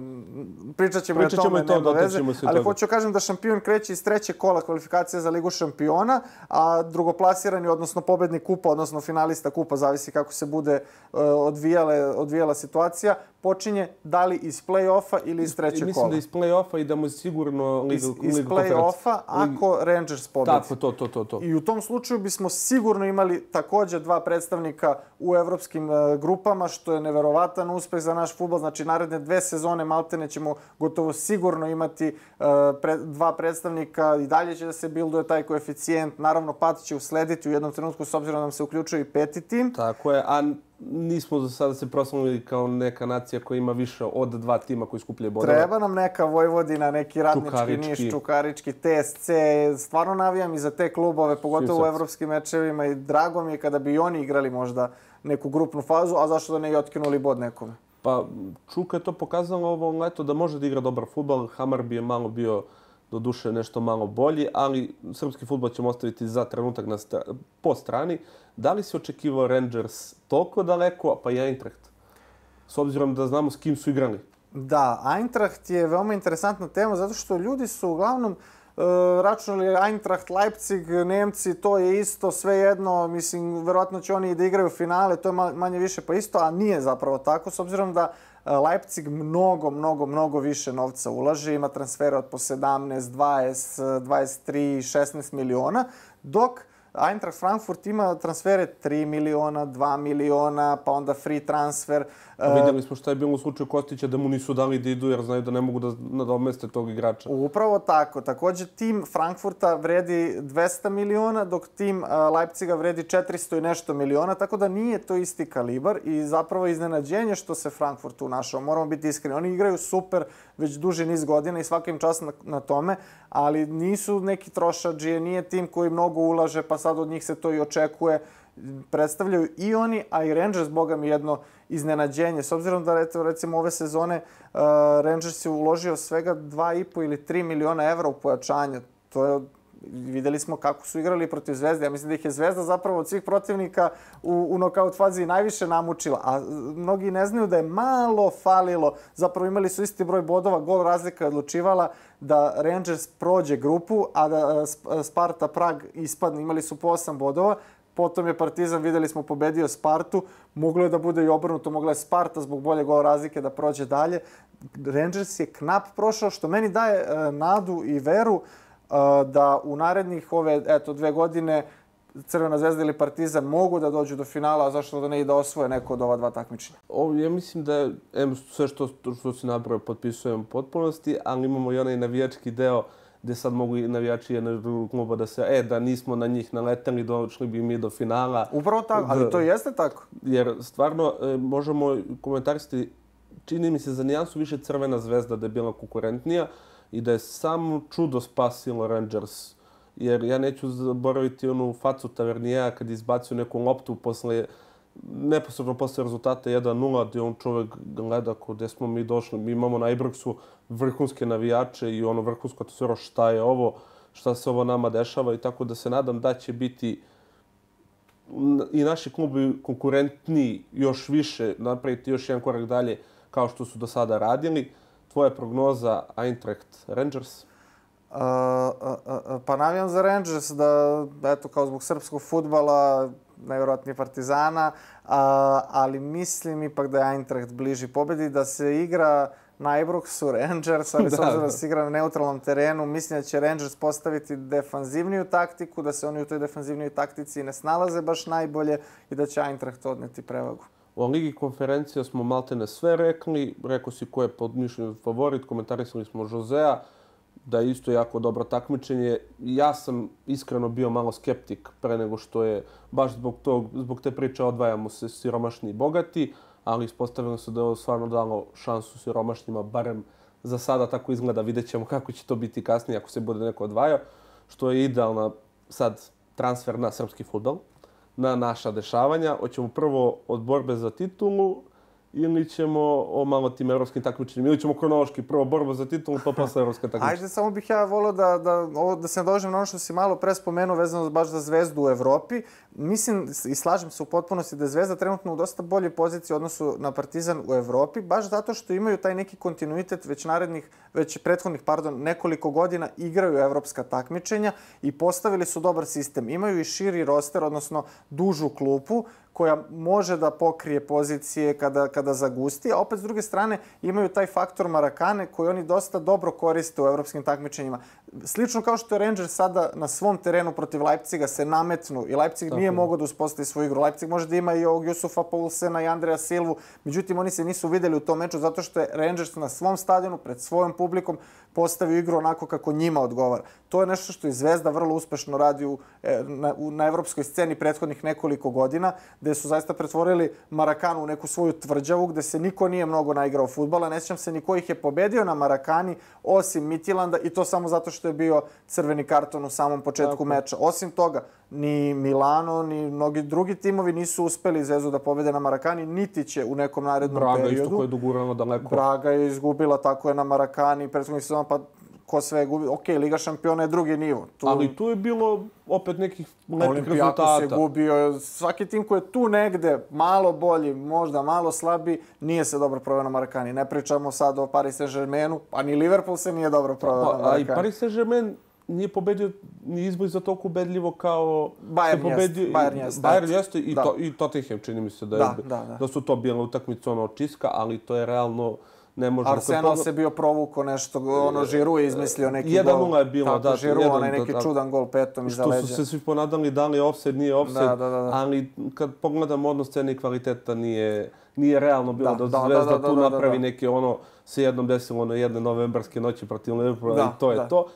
Pričat ćemo Pričat ćemo o tome, to, veze. Ali toga. hoću kažem da šampion kreće iz treće kola kvalifikacije za Ligu šampiona, a drugoplasirani, odnosno pobednik kupa, odnosno finalista kupa, zavisi kako se bude uh, odvijale, odvijala situacija, počinje da li iz play-offa ili iz trećeg kola. Mislim da iz play-offa idemo sigurno Ligu, iz, iz play-offa ako Rangers pobedi. Tako, to, to, to, to. I u tom slučaju bismo sigurno imali takođe dva predstavnika u evropskim uh, grupama, što je neverovatan uspeh za naš futbol. Znači, naredne dve sezone Maltene ćemo gotovo sigurno imati pre, dva predstavnika i dalje će da se bilduje taj koeficijent. Naravno, pad će uslediti u jednom trenutku s obzirom da nam se uključuje i peti tim. Tako je, a nismo za sada se proslavili kao neka nacija koja ima više od dva tima koji skupljaju bodove. Treba nam neka Vojvodina, neki radnički Čukarički. Niš, Čukarički, TSC. Stvarno navijam i za te klubove, pogotovo u evropskim mečevima i drago mi je kada bi oni igrali možda neku grupnu fazu, a zašto da ne i otkinuli bod nekome? Pa Čuka je to pokazalo ovo leto da može da igra dobar futbol. Hammarby je malo bio do duše nešto malo bolji, ali srpski futbol ćemo ostaviti za trenutak na stra po strani. Da li si očekivao Rangers toliko daleko, pa i Eintracht? S obzirom da znamo s kim su igrali. Da, Eintracht je veoma interesantna tema zato što ljudi su uglavnom uh, računali Eintracht, Leipzig, Nemci, to je isto, sve jedno, mislim, verovatno će oni da igraju finale, to je manje više pa isto, a nije zapravo tako, s obzirom da Leipzig mnogo, mnogo, mnogo više novca ulaže, ima transfere od po 17, 20, 23, 16 miliona, dok Eintracht Frankfurt ima transfere 3 miliona, 2 miliona, pa onda free transfer. A vidjeli smo šta je bilo u slučaju Kostića da mu nisu dali da idu jer znaju da ne mogu da nadomeste tog igrača. Upravo tako. Takođe tim Frankfurta vredi 200 miliona, dok tim Leipziga vredi 400 i nešto miliona, tako da nije to isti kalibar i zapravo iznenađenje što se Frankfurt tu našao. Moramo biti iskreni. Oni igraju super već duži niz godina i svakim čas na, na tome, ali nisu neki trošađije, nije tim koji mnogo ulaže, pa sad od njih se to i očekuje predstavljaju i oni, a i Rangers, boga mi, jedno iznenađenje. S obzirom da, recimo, ove sezone uh, Rangers je uložio svega 2,5 ili 3 miliona evra u pojačanje. To je videli smo kako su igrali protiv Zvezde. Ja mislim da ih je Zvezda zapravo od svih protivnika u, u nokaut fazi najviše namučila. A mnogi ne znaju da je malo falilo. Zapravo imali su isti broj bodova, gol razlika je odlučivala da Rangers prođe grupu, a da Sparta Prag ispadne. Imali su po 8 bodova. Potom je Partizan, videli smo, pobedio Spartu. Moglo je da bude i obrnuto, mogla je Sparta zbog bolje gol razlike da prođe dalje. Rangers je knap prošao, što meni daje e, nadu i veru e, da u narednih ove, eto, dve godine Crvena zvezda ili Partizan mogu da dođu do finala, a zašto da ne i da osvoje neko od ova dva takmičenja? Ovo, ja mislim da em, sve što, što si nabrao potpisujem potpunosti, ali imamo i onaj navijački deo gde sad mogu i navijači jednog drugog kluba da se, e, da nismo na njih naletali, došli bi mi do finala. Upravo tako, ali to jeste tako. Jer stvarno e, možemo komentarisati, čini mi se za nijansu više Crvena zvezda da je bila konkurentnija i da je samo čudo spasilo Rangers. Jer ja neću zaboraviti onu facu Tavernija kad izbacio neku loptu posle neposredno posle rezultata 1-0, gde on čovek gleda ko gde smo mi došli. Mi imamo na Ibroksu vrhunske navijače i ono vrhunsko atmosfero šta je ovo, šta se ovo nama dešava i tako da se nadam da će biti i naši klubi konkurentni još više, napraviti još jedan korak dalje kao što su do sada radili. Tvoja prognoza Eintracht Rangers? Uh, uh, uh, pa navijam za Rangers da, eto, kao zbog srpskog futbala najverovatnije Partizana, a, ali mislim ipak da je Eintracht bliži pobedi, da se igra na Ibroxu Rangers, ali da, s obzirom da se igra na neutralnom terenu, mislim da će Rangers postaviti defanzivniju taktiku, da se oni u toj defanzivnijoj taktici ne snalaze baš najbolje i da će Eintracht odneti prevagu. O Ligi konferencija smo maltene sve rekli. Rekao si ko je pod mišljenju favorit, komentarisali smo Josea da je isto jako dobro takmičenje. Ja sam iskreno bio malo skeptik pre nego što je, baš zbog, tog, zbog te priče odvajamo se siromašni i bogati, ali ispostavilo se da je ovo stvarno dalo šansu siromašnjima, barem za sada tako izgleda, vidjet ćemo kako će to biti kasnije ako se bude neko odvajao, što je idealna sad transfer na srpski futbol, na naša dešavanja. Hoćemo prvo od borbe za titulu, ili ćemo o malo tim evropskim takmičenjima, ili ćemo kronološki prvo borba za titulu, pa posle evropska takmičenja. Ajde, samo bih ja volio da, da, da se nadožem na ono što si malo pre spomenuo vezano baš za zvezdu u Evropi. Mislim i slažem se u potpunosti da je zvezda trenutno u dosta boljoj poziciji u odnosu na Partizan u Evropi, baš zato što imaju taj neki kontinuitet već narednih, već prethodnih, pardon, nekoliko godina igraju evropska takmičenja i postavili su dobar sistem. Imaju i širi roster, odnosno dužu klupu, koja može da pokrije pozicije kada, kada zagusti, a opet s druge strane imaju taj faktor Marakane koji oni dosta dobro koriste u evropskim takmičenjima. Slično kao što je Rangers sada na svom terenu protiv Leipciga se nametnu i Leipzig Tako nije mogao da uspostavi svoju igru. Leipzig može da ima i ovog Jusufa Poulsena i Andreja Silvu, međutim oni se nisu videli u tom meču zato što je Rangers na svom stadionu pred svojom publikom postavio igru onako kako njima odgovara. To je nešto što i Zvezda vrlo uspešno radi u, e, na, u, na evropskoj sceni prethodnih nekoliko godina, gde su zaista pretvorili Marakanu u neku svoju tvrđavu, gde se niko nije mnogo naigrao futbala. Ne sjećam se ni ko ih je pobedio na Marakani, osim Mitilanda, i to samo zato što je bio crveni karton u samom početku Tako. meča. Osim toga, ni Milano, ni mnogi drugi timovi nisu uspeli Zvezdu da pobede na Marakani, niti će u nekom narednom Braga periodu. Braga isto koja je dogurano daleko. Braga je izgubila, tako je na Marakani, prethodnih sezona, pa ko sve je gubio. Ok, Liga šampiona je drugi nivo. Tu... Ali tu je bilo opet nekih lepih rezultata. Olimpijakos je gubio. Svaki tim koji je tu negde malo bolji, možda malo slabi, nije se dobro proveo na Marakani. Ne pričamo sad o Paris Saint-Germainu, pa ni Liverpool se nije dobro proveo pa, na Marakani. A i Paris Saint-Germain nije pobedio ni izboj za toliko ubedljivo kao Bayern pobedio jest, Bayern jeste. Bayern jeste i da. to i Tottenham čini mi se da, je, da, da, da. da su to bile utakmice ono čiska, ali to je realno ne može... Arsenal se bio provuko nešto, ono, Žiru je izmislio neki 1 gol. 1-0 je bilo, tako, da. Žiru, onaj neki da, čudan gol petom iza leđa. Što su se svi ponadali da li je offside, nije offside, da, da, da, da. ali kad pogledam odnos cene i kvaliteta nije, nije realno bilo da, da, da Zvezda da, da, tu da, da, napravi da, da. neke ono se jednom desilo na jedne novembarske noći protiv Liverpoola da, i to je da. to.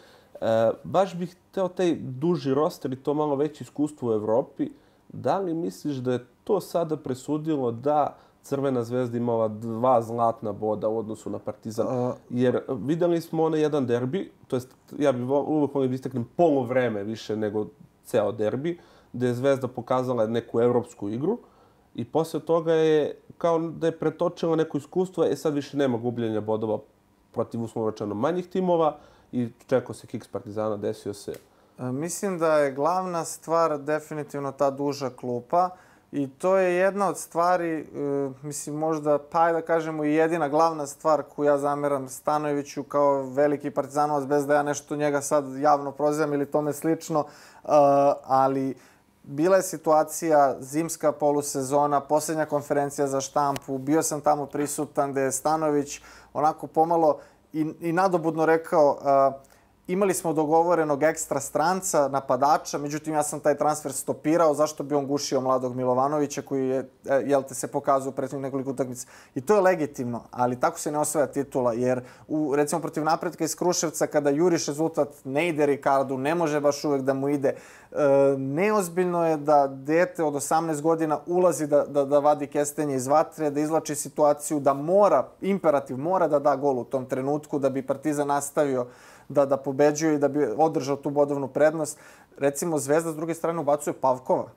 E, baš bih hteo taj duži roster i to malo veće iskustvo u Evropi. Da li misliš da je to sada presudilo da Crvena zvezda imala dva zlatna boda u odnosu na Partizan. Uh, Jer videli smo onaj jedan derbi, to jest ja bih uvek volio da istaknem vreme više nego ceo derbi, gde je Zvezda pokazala neku evropsku igru i posle toga je kao da je pretočila neko iskustvo, e sad više nema gubljenja bodova protiv uslovračano manjih timova i čekao se kiks Partizana, desio se. Mislim da je glavna stvar definitivno ta duža klupa. I to je jedna od stvari, e, mislim možda, pa da kažemo i jedina glavna stvar koju ja zameram Stanojeviću kao veliki partizanovac, bez da ja nešto njega sad javno prozivam ili tome slično, e, ali bila je situacija, zimska polusezona, posljednja konferencija za štampu, bio sam tamo prisutan gde je Stanović onako pomalo i, i nadobudno rekao uh, imali smo dogovorenog ekstra stranca, napadača, međutim ja sam taj transfer stopirao, zašto bi on gušio mladog Milovanovića koji je, e, jel te, se pokazao u nekoliko utakmica. I to je legitimno, ali tako se ne osvaja titula, jer u, recimo protiv napretka iz Kruševca, kada juriš rezultat, ne ide Ricardu, ne može baš uvek da mu ide. E, neozbiljno je da dete od 18 godina ulazi da, da, da vadi kestenje iz vatre, da izlači situaciju, da mora, imperativ, mora da da gol u tom trenutku, da bi Partizan nastavio da, da pobeđuje i da bi održao tu bodovnu prednost. Recimo, Zvezda s druge strane ubacuje Pavkova.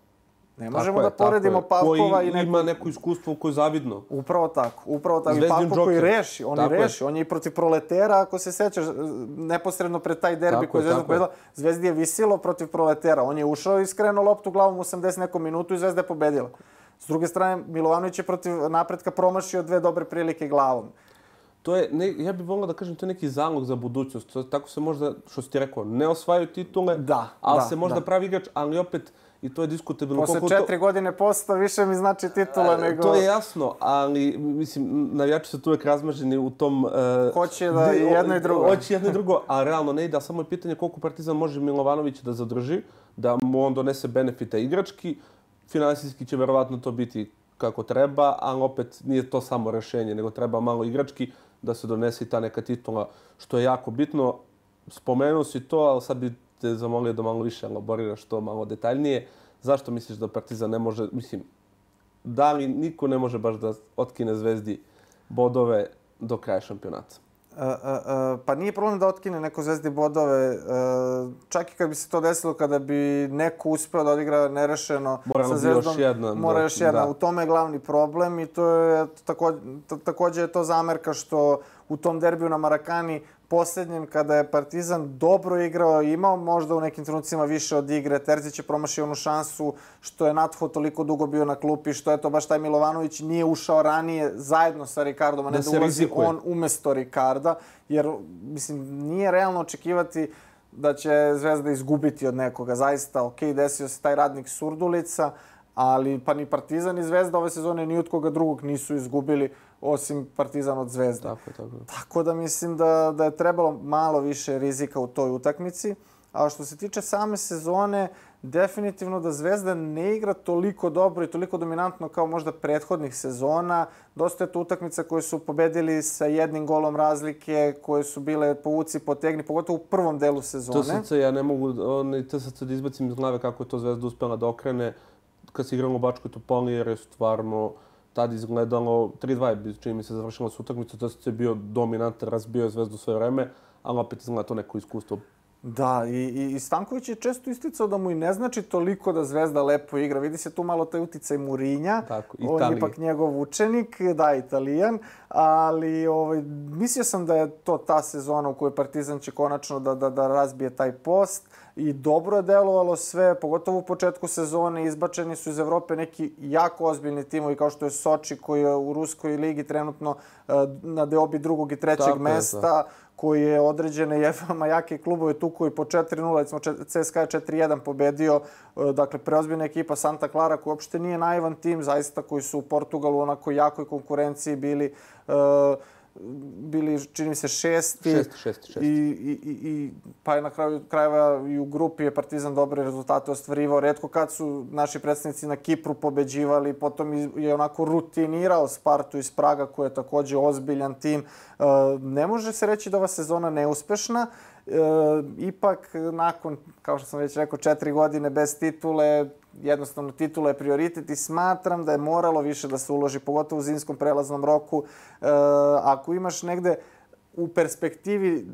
Ne možemo tako da poredimo Pavkova i neko... ima neko iskustvo koje je zavidno. Upravo tako. Upravo tako. Zvezdin I Pavkov Joker. koji reši. On tako i reši. Je. On je i protiv proletera, ako se sećaš, neposredno pred taj derbi tako koji je Zvezda pobedila. Zvezdi je visilo protiv proletera. On je ušao i skrenuo loptu glavom 80 nekom minutu i Zvezda je pobedila. S druge strane, Milovanović je protiv napretka promašio dve dobre prilike glavom to je, ne, ja bih volio da kažem, to je neki zalog za budućnost. To, tako se možda, što si ti rekao, ne osvajaju titule, da, ali da, se možda da. pravi igrač, ali opet, i to je diskutabilno. Posle četiri to... godine posta više mi znači titula nego... To je jasno, ali mislim, navijači su tu uvek razmaženi u tom... Uh, hoće da i jedno i drugo. Hoće jedno i drugo, a realno ne ide, a samo je pitanje koliko Partizan može Milovanović da zadrži, da mu on donese benefita igrački. Finansijski će verovatno to biti kako treba, ali opet nije to samo rešenje, nego treba malo igrački da se donese ta neka titula, što je jako bitno. Spomenuo si to, ali sad bi te zamolio da malo više elaboriraš to malo detaljnije. Zašto misliš da Partizan ne može, mislim, da li niko ne može baš da otkine Zvezdi bodove do kraja šampionata? Uh, uh, uh, pa nije problem da otkine neko zvezdi bodove. Čak i kad bi se to desilo, kada bi neko uspeo da odigra nerešeno mora sa zvezdom, još jedna, mora još jedna. Da. U tome je glavni problem i to je takođe, takođe je to zamerka što u tom derbiju na Marakani poslednjem kada je Partizan dobro igrao, imao možda u nekim trenucima više od igre, Terzić je promašio onu šansu što je Natho toliko dugo bio na klupi, što je to baš taj Milovanović nije ušao ranije zajedno sa Ricardom, a ne da, da ulazi on umesto Ricarda, jer mislim nije realno očekivati da će Zvezda izgubiti od nekoga. Zaista, ok, desio se taj radnik Surdulica, ali pa ni Partizan i Zvezda ove sezone ni od koga drugog nisu izgubili osim Partizan od Zvezde. Tako tako. Tako da mislim da, da je trebalo malo više rizika u toj utakmici. A što se tiče same sezone, definitivno da Zvezda ne igra toliko dobro i toliko dominantno kao možda prethodnih sezona. Dosta je to utakmica koje su pobedili sa jednim golom razlike, koje su bile povuci potegni, pogotovo u prvom delu sezone. TSC, ja ne mogu onaj TSC da izbacim iz glave kako je to Zvezda uspela da okrene kad se igralo u Bačkoj Topoli, jer je stvarno tad izgledalo 3-2 je, čini mi se, završila su utakmica, TSC je bio dominantan, razbio je Zvezdu sve vreme, ali opet izgleda to neko iskustvo Da, i, i, Stanković je često isticao da mu i ne znači toliko da Zvezda lepo igra. Vidi se tu malo taj uticaj Murinja. Tako, On je ipak njegov učenik, da, italijan. Ali ovaj, mislio sam da je to ta sezona u kojoj Partizan će konačno da, da, da razbije taj post. I dobro je delovalo sve, pogotovo u početku sezone. Izbačeni su iz Evrope neki jako ozbiljni timovi kao što je Soči koji je u Ruskoj ligi trenutno uh, na deobi drugog i trećeg Tako mesta. Je, koji je određene jefama jake klubove tu koji po 4-0, recimo CSKA je 4-1 pobedio, e, dakle preozbiljna ekipa Santa Clara koji uopšte nije naivan tim, zaista koji su u Portugalu onako jakoj konkurenciji bili uh, bili, čini mi se, šesti. Šesti, šesti, šesti. I, i, i, pa je na kraju krajeva i u grupi je Partizan dobre rezultate ostvarivao. Redko kad su naši predstavnici na Kipru pobeđivali, potom je onako rutinirao Spartu iz Praga, koji je takođe ozbiljan tim. E, ne može se reći da ova sezona neuspešna, e, ipak nakon, kao što sam već rekao, četiri godine bez titule, jednostavno titula je prioritet i smatram da je moralo više da se uloži, pogotovo u zimskom prelaznom roku. E, ako imaš negde u perspektivi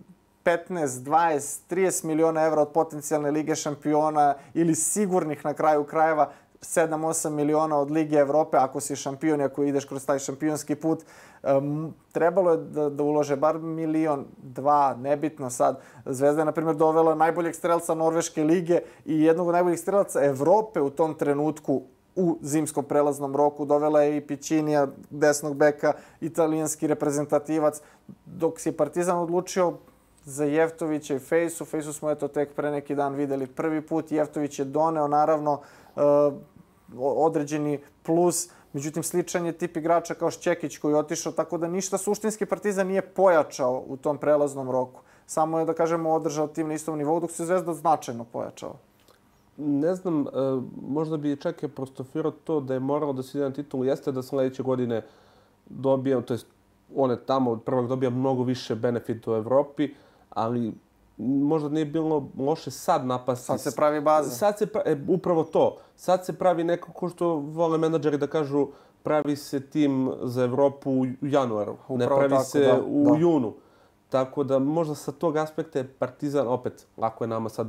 15, 20, 30 miliona evra od potencijalne Lige šampiona ili sigurnih na kraju krajeva 7-8 miliona od Lige Evrope, ako si šampion i ako ideš kroz taj šampionski put, um, trebalo je da, da ulože bar milion, dva, nebitno sad. Zvezda je, na primjer, dovela najboljeg strelca Norveške lige i jednog od najboljih strelaca Evrope u tom trenutku u zimskom prelaznom roku. Dovela je i Pićinija, desnog beka, italijanski reprezentativac. Dok si Partizan odlučio za Jeftovića i Fejsu, Fejsu smo eto tek pre neki dan videli prvi put. Jeftović je doneo naravno uh, određeni plus, međutim sličan je tip igrača kao Šćekić koji je otišao, tako da ništa suštinski Partizan nije pojačao u tom prelaznom roku. Samo je, da kažemo, održao tim na istom nivou, dok se Zvezda značajno pojačao. Ne znam, uh, možda bi čak je prostofirao to da je moralo da se ide na jeste da sledeće godine dobija, to jest on je tamo od prvog dobija mnogo više benefita u Evropi, ali možda nije bilo loše sad napasti. Sad se pravi baza. Sad se pravi, e, upravo to. Sad se pravi neko ko što vole menadžeri da kažu pravi se tim za Evropu u januaru. Upravo ne pravi tako, se da, u da. junu. Tako da možda sa tog aspekta je Partizan, opet, lako je nama sad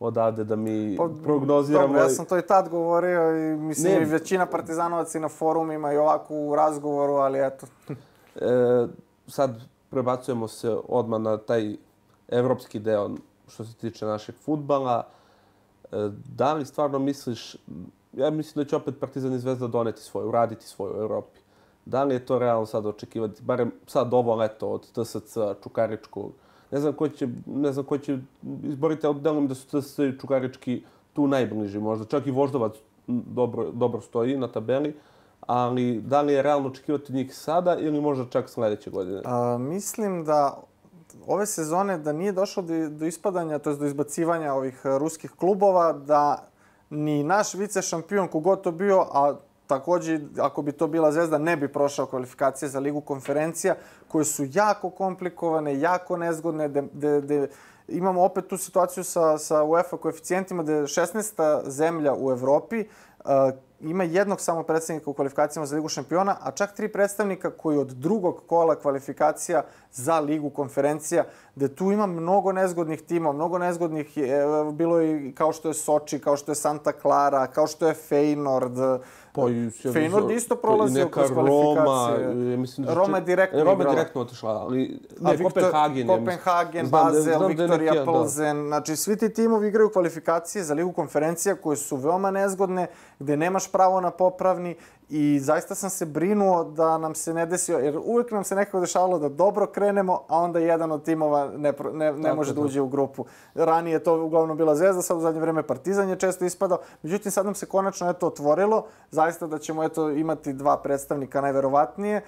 odavde da mi pa, prognoziramo. Dobro, ja sam to i tad govorio i mislim ne. i većina partizanovaca i na forumima i ovako u razgovoru, ali eto. e, sad prebacujemo se odmah na taj evropski deo što se tiče našeg futbala. E, da li stvarno misliš, ja mislim da će opet Partizan i Zvezda doneti svoje, uraditi svoje u Evropi. Da li je to realno sad očekivati, barem sad ovo leto od TSC, Čukaričkog, ne znam ko će, ne znam ko će izboriti, ali delujem da su TSC i Čukarički tu najbliži možda. Čak i Voždovac dobro, dobro stoji na tabeli, ali da li je realno očekivati njih sada ili možda čak sledeće godine? A, mislim da ove sezone da nije došlo do, do ispadanja, to je do izbacivanja ovih e, ruskih klubova, da ni naš vice šampion, kogod to bio, a takođe, ako bi to bila zvezda, ne bi prošao kvalifikacije za ligu konferencija, koje su jako komplikovane, jako nezgodne, de, de, imamo opet tu situaciju sa, sa UEFA koeficijentima da je 16. zemlja u Evropi, uh, ima jednog samo predstavnika u kvalifikacijama za Ligu šampiona, a čak tri predstavnika koji od drugog kola kvalifikacija za Ligu konferencija, gde tu ima mnogo nezgodnih tima, mnogo nezgodnih, bilo je kao što je Soči, kao što je Santa Clara, kao što je Feyenoord, Pa i Feyenoord isto prolazio kroz kvalifikacije. Roma, mislim da Roma je direktno Roma je direktno otišla, ali ne, Viktor, Kopenhagen. Kopenhagen, znam, Basel, znam Viktorija da. Plzen. Znači, svi ti timovi igraju kvalifikacije za ligu konferencija koje su veoma nezgodne, gde nemaš pravo na popravni I zaista sam se brinuo da nam se ne desi, jer uvek nam se nekako dešavalo da dobro krenemo, a onda jedan od timova ne, ne, ne može da uđe u grupu. Ranije je to uglavnom bila Zvezda, sad u zadnje vreme Partizan je često ispadao. Međutim, sad nam se konačno eto otvorilo, zaista da ćemo eto imati dva predstavnika najverovatnije, e,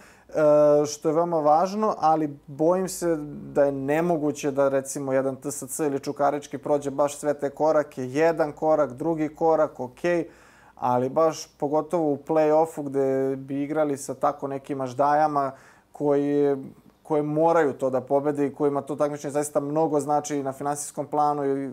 što je veoma važno, ali bojim se da je nemoguće da recimo jedan TSC ili Čukarički prođe baš sve te korake. Jedan korak, drugi korak, okej. Okay ali baš pogotovo u play-offu gde bi igrali sa tako nekim aždajama koji koje moraju to da pobede i kojima to takmičenje zaista mnogo znači na finansijskom planu i,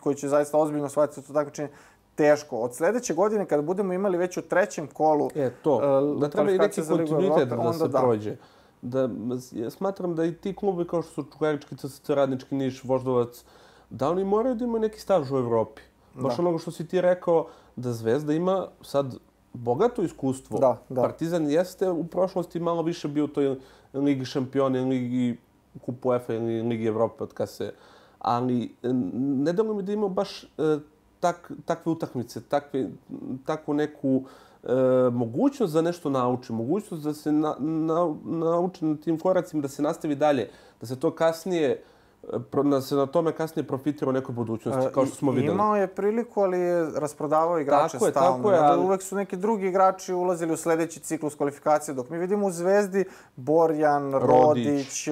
koji će zaista ozbiljno shvatiti to takmičenje teško. Od sledeće godine kada budemo imali već u trećem kolu e, to. Uh, da treba i neki kontinuitet da se da. prođe. Da, ja smatram da i ti klubi kao što su Čukarički, CSC, Radnički, Niš, Voždovac, da oni moraju da imaju neki staž u Evropi. Baš da. onoga što si ti rekao, da Zvezda ima sad bogato iskustvo. Da, da. Partizan jeste u prošlosti malo više bio u toj Ligi šampiona, Ligi Kupu UEFA ili Ligi Evrope od kad se... Ali ne delo mi da ima baš e, tak, takve utakmice, takve, takvu neku e, mogućnost da nešto nauči, mogućnost da se na, na, nauči na tim koracima, da se nastavi dalje, da se to kasnije da se na tome kasnije profitira u nekoj budućnosti, kao što smo videli. Imao je priliku, ali je rasprodavao igrače tako je, stalno. Tako je, ali... Uvek su neki drugi igrači ulazili u sledeći ciklus kvalifikacije, dok mi vidimo u Zvezdi Borjan, Rodić, Rodić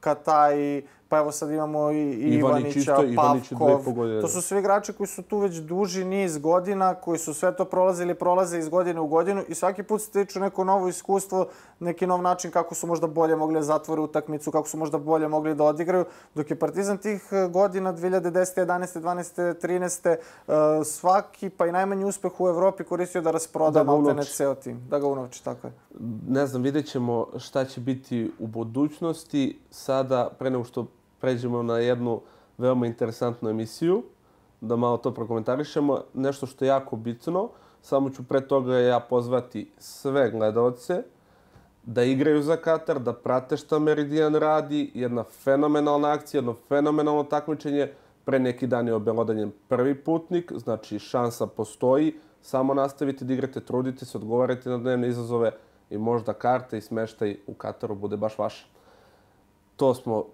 Kataj, pa evo sad imamo i Ivanić Ivanića, Pavkov. To su svi igrači koji su tu već duži niz godina, koji su sve to prolazili, prolaze iz godine u godinu i svaki put stiču neko novo iskustvo, neki nov način kako su možda bolje mogli da zatvore utakmicu, kako su možda bolje mogli da odigraju. Dok je Partizan tih e, godina 2010. 11. 12. 13. svaki pa i najmanji uspeh u Evropi koristio da rasproda da maltene ceo tim. Da ga unovči, tako je. Ne znam, vidjet ćemo šta će biti u budućnosti. Sada, pre nego što pređemo na jednu veoma interesantnu emisiju, da malo to prokomentarišemo. Nešto što je jako bitno, samo ću pre toga ja pozvati sve gledalce da igraju za Katar, da prate šta Meridian radi, jedna fenomenalna akcija, jedno fenomenalno takmičenje. Pre neki dan je obelodanjen prvi putnik, znači šansa postoji. Samo nastavite da igrate, trudite se, odgovarajte na dnevne izazove i možda karte i smeštaj u Kataru bude baš vaša. To smo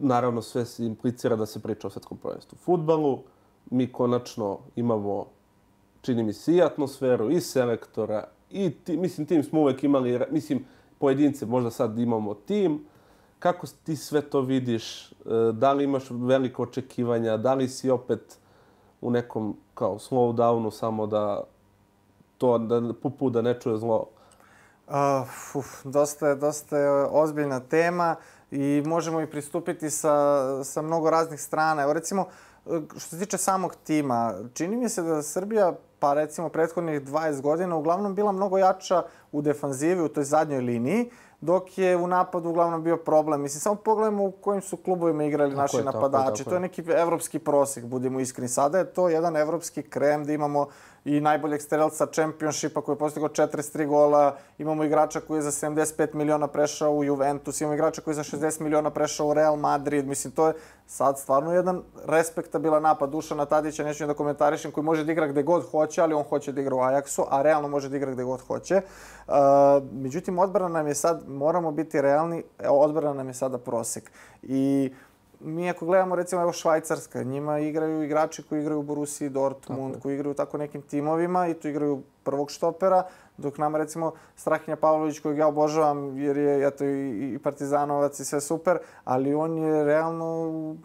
naravno sve se implicira da se priča o svetskom prvenstvu futbalu. Mi konačno imamo, čini mi se, i atmosferu, i selektora, i ti, mislim, tim smo uvek imali, mislim, pojedince, možda sad imamo tim. Kako ti sve to vidiš? E, da li imaš veliko očekivanja? Da li si opet u nekom kao slow downu samo da to, da pupu da ne čuje zlo? Uh, uf, dosta je, dosta je ozbiljna tema. Uh, i možemo i pristupiti sa, sa mnogo raznih strana. Evo recimo, što se tiče samog tima, čini mi se da Srbija, pa recimo prethodnih 20 godina, uglavnom bila mnogo jača u defanzivi, u toj zadnjoj liniji, dok je u napadu uglavnom bio problem. Mislim, samo pogledajmo u kojim su klubovima igrali tako naši je, napadači. Tako je, tako to je neki evropski prosek, budemo iskreni. Sada je to jedan evropski krem da imamo i najboljeg strelca Championshipa koji je postigao 43 gola. Imamo igrača koji je za 75 miliona prešao u Juventus, imamo igrača koji je za 60 miliona prešao u Real Madrid. Mislim, to je sad stvarno jedan respektabilan napad Dušana Tadića, neću da komentarišem, koji može da igra gde god hoće, ali on hoće da igra u Ajaxu, a realno može da igra gde god hoće. Uh, međutim, odbrana nam je sad, moramo biti realni, odbrana nam je sada prosek. I uh, mi ako gledamo recimo evo Švajcarska, njima igraju igrači koji igraju u Borussiji Dortmund, koji igraju tako nekim timovima i tu igraju prvog štopera, dok nama recimo Strahinja Pavlović kojeg ja obožavam jer je eto i, i partizanovac i sve super, ali on je realno u,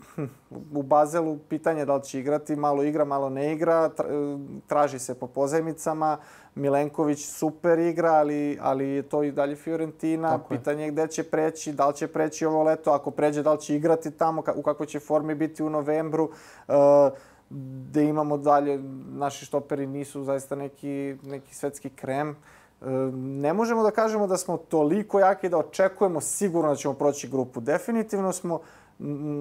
u Bazelu pitanje da li će igrati, malo igra, malo ne igra, traži se po pozajmicama, Milenković super igra, ali, ali je to i dalje Fiorentina. Tako Pitanje je gde će preći, da li će preći ovo leto, ako pređe da li će igrati tamo, u kakvoj će formi biti u novembru. Uh, da imamo dalje, naši štoperi nisu zaista neki, neki svetski krem. Uh, ne možemo da kažemo da smo toliko jaki da očekujemo sigurno da ćemo proći grupu. Definitivno smo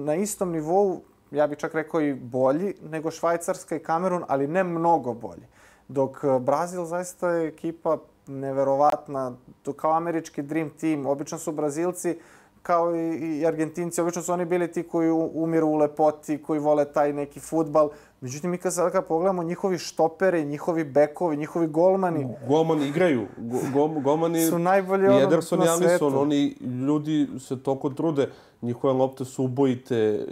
na istom nivou, ja bih čak rekao i bolji, nego Švajcarska i Kamerun, ali ne mnogo bolji. Dok e, Brazil zaista je ekipa neverovatna, to kao američki dream team. Obično su Brazilci kao i, Argentinci. Obično su oni bili ti koji umiru u lepoti, koji vole taj neki futbal. Međutim, mi kad sad kad pogledamo njihovi štoperi, njihovi bekovi, njihovi golmani... Golmani igraju. Go, go, golmani... su najbolji ono Ederson na svetu. oni ljudi se toliko trude. Njihove lopte su ubojite,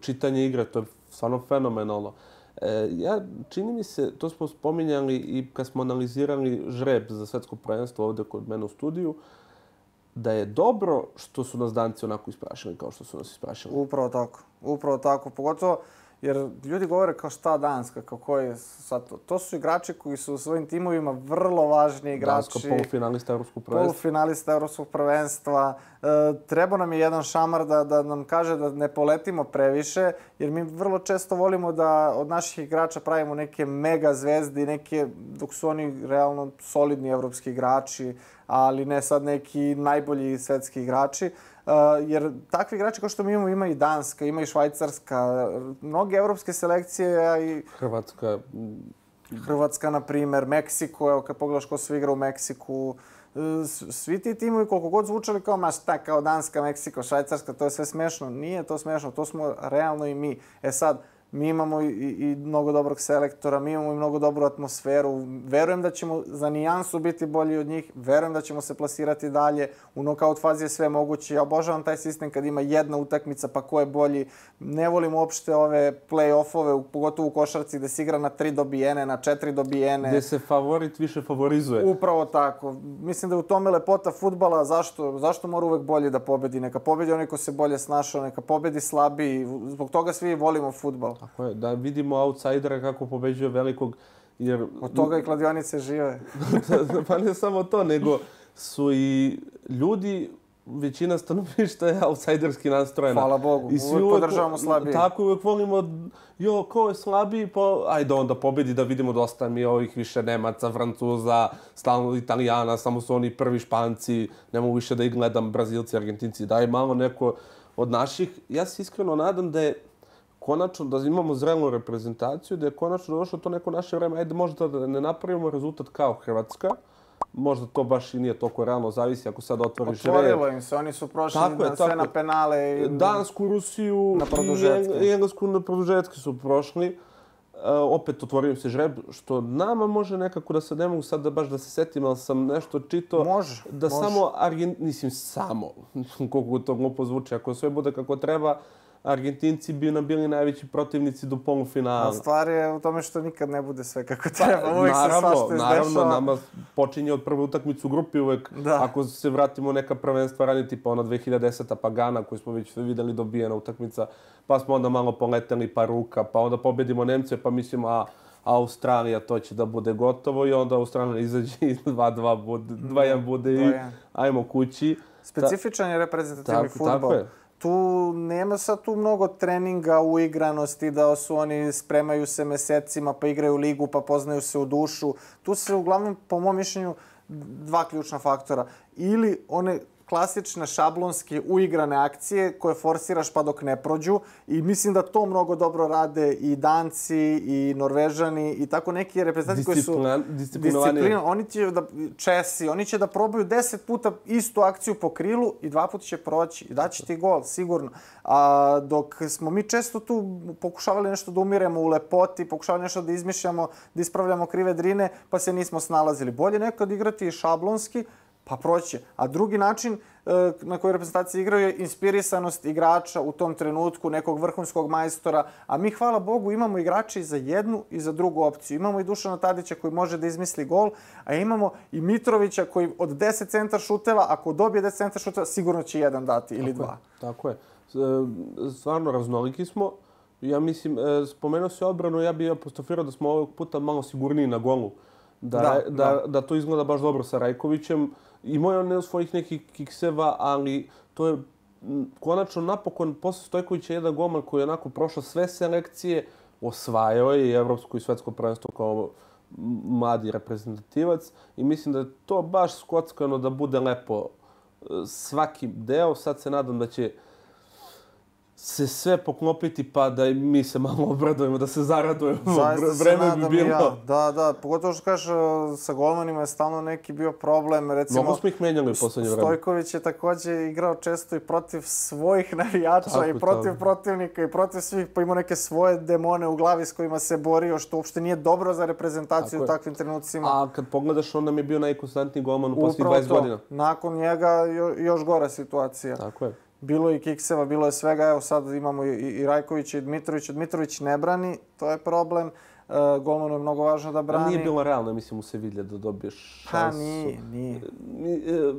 čitanje igre, to je stvarno fenomenalno. E, ja, čini mi se, to smo spominjali i kad smo analizirali žreb za svetsko prvenstvo ovde kod mene u studiju, da je dobro što su nas danci onako isprašili kao što su nas isprašili. Upravo tako. Upravo tako. Pogotovo jer ljudi govore kao šta Danska, kao koji je sad to. To su igrači koji su u svojim timovima vrlo važni igrači. Danska polufinalista Evropskog prvenstva. Polufinalista Evropskog prvenstva. E, treba nam je jedan šamar da, da nam kaže da ne poletimo previše, jer mi vrlo često volimo da od naših igrača pravimo neke mega zvezde, neke, dok su oni realno solidni evropski igrači, ali ne sad neki najbolji svetski igrači. Jer takvi igrači kao što mi imamo, ima i Danska, ima i Švajcarska, mnoge evropske selekcije, a i Hrvatska, Hrvatska, na primer, Meksiko, evo kad pogledaš ko sve igra u Meksiku, s- svi ti timovi koliko god zvučali kao, ma šta, kao Danska, Meksiko, Švajcarska, to je sve smešno. Nije to smešno, to smo realno i mi. E sad, mi imamo i, i mnogo dobrog selektora, mi imamo i mnogo dobru atmosferu. Verujem da ćemo za nijansu biti bolji od njih, verujem da ćemo se plasirati dalje. U nokaut fazi je sve moguće. Ja obožavam taj sistem kad ima jedna utakmica pa ko je bolji. Ne volim uopšte ove play-offove, pogotovo u košarci gde se igra na tri dobijene, na četiri dobijene. gde se favorit više favorizuje. Upravo tako. Mislim da je u tome lepota futbala. Zašto, zašto mora uvek bolje da pobedi? Neka pobedi onaj ko se bolje snašao, neka pobedi slabiji. Zbog toga svi volimo futbal. Tako je, da vidimo outsidera kako pobeđuje velikog, jer... Od toga i kladionice žive. pa ne samo to, nego su i ljudi, većina stanovništva je outsiderski nastrojena. Hvala Bogu. Uvek podržavamo slabije. Tako, uvek volimo, jo, ko je slabiji, pa ajde onda pobedi da vidimo dosta mi ovih više Nemaca, Francuza, stalno Italijana, samo su oni prvi Španci, ne mogu više da ih gledam, Brazilci, Argentinci, daj malo neko od naših. Ja se iskreno nadam da je konačno da imamo zrelu reprezentaciju, da je konačno došlo to neko naše vreme, ajde možda da ne napravimo rezultat kao Hrvatska, možda to baš i nije toliko realno, zavisi ako sad otvoriš Otvorilo im se, oni su prošli Tako je, na, sve na penale. I... Dansku, Rusiju Na i, Englesku na produžetke su prošli. Uh, opet otvorio se žreb, što nama može nekako da se ne mogu sad da baš da se setim, ali sam nešto čito Može, da može. samo Argent, mislim samo, koliko to glupo zvuči, ako sve bude kako treba, Argentinci bi nam bili najveći protivnici do A polufinala. stvar je u tome što nikad ne bude sve kako treba. Uvijek se naravno, svašta naravno, izdešava. nama počinje od prve utakmice u grupi uvek. Da. Ako se vratimo neka prvenstva ranije, tipa ona 2010. Pagana, koju smo već videli dobijena utakmica, pa smo onda malo poleteli pa ruka, pa onda pobedimo Nemce, pa mislimo, a Australija, to će da bude gotovo i onda Australija izađe i 2-2 bude, 2-1 bude i 2:1. ajmo kući. Specifičan je reprezentativni Tako- futbol. tako je. Tu nema sad tu mnogo treninga, uigranosti, da su oni spremaju se mesecima, pa igraju ligu, pa poznaju se u dušu. Tu se uglavnom, po mom mišljenju, dva ključna faktora. Ili one klasične šablonske uigrane akcije koje forsiraš pa dok ne prođu i mislim da to mnogo dobro rade i Danci i Norvežani i tako neki reprezentativi koji su disciplina, oni će da Česi, oni će da probaju 10 puta istu akciju po krilu i dva puta će proći i daće ti gol sigurno. A dok smo mi često tu pokušavali nešto da umiremo u lepoti, pokušavali nešto da izmišljamo, da ispravljamo krive drine, pa se nismo snalazili. Bolje nekad igrati šablonski, pa proći. A drugi način e, na koji reprezentacije igraju je inspirisanost igrača u tom trenutku, nekog vrhunskog majstora, a mi, hvala Bogu, imamo igrače i za jednu i za drugu opciju. Imamo i Dušana Tadića koji može da izmisli gol, a imamo i Mitrovića koji od 10 centar šuteva, ako dobije 10 centar šuteva, sigurno će jedan dati ili dva. Tako je. E, Stvarno raznoliki smo. Ja mislim, e, spomenuo se obranu, ja bih apostrofirao da smo ovog puta malo sigurniji na golu. Da, Da, da, da, da to izgleda baš dobro sa Rajkovićem. Imao je on svojih nekih kikseva, ali to je konačno napokon posle Stojkovića jedan golman koji je onako prošao sve selekcije, osvajao je i evropsko i svetsko prvenstvo kao mladi reprezentativac i mislim da je to baš skockano da bude lepo e, svaki deo. Sad se nadam da će se sve poklopiti pa da i mi se malo obradujemo, da se zaradujemo. Zaista se Vreme bi bilo. ja. Da, da, pogotovo što kažeš, sa golmanima je stalno neki bio problem. Recimo, Mnogo smo ih menjali u poslednje vreme. Stojković je takođe igrao često i protiv svojih navijača Tako, i protiv tako. protivnika i protiv svih, pa imao neke svoje demone u glavi s kojima se borio, što uopšte nije dobro za reprezentaciju Tako u takvim trenucima. A kad pogledaš, on nam je bio najkonstantniji golman u posljednjih Upravo 20 to. godina. Nakon njega jo, još gora situacija. Tako je. Bilo je i kikseva, bilo je svega. Evo sad imamo i, i Rajkovića i Dmitrovića. Dmitrović ne brani, to je problem. E, golmanu je mnogo važno da brani. nije bilo realno, mislim, u Sevilje da dobiješ Pa šansu. nije, nije. Ni- e,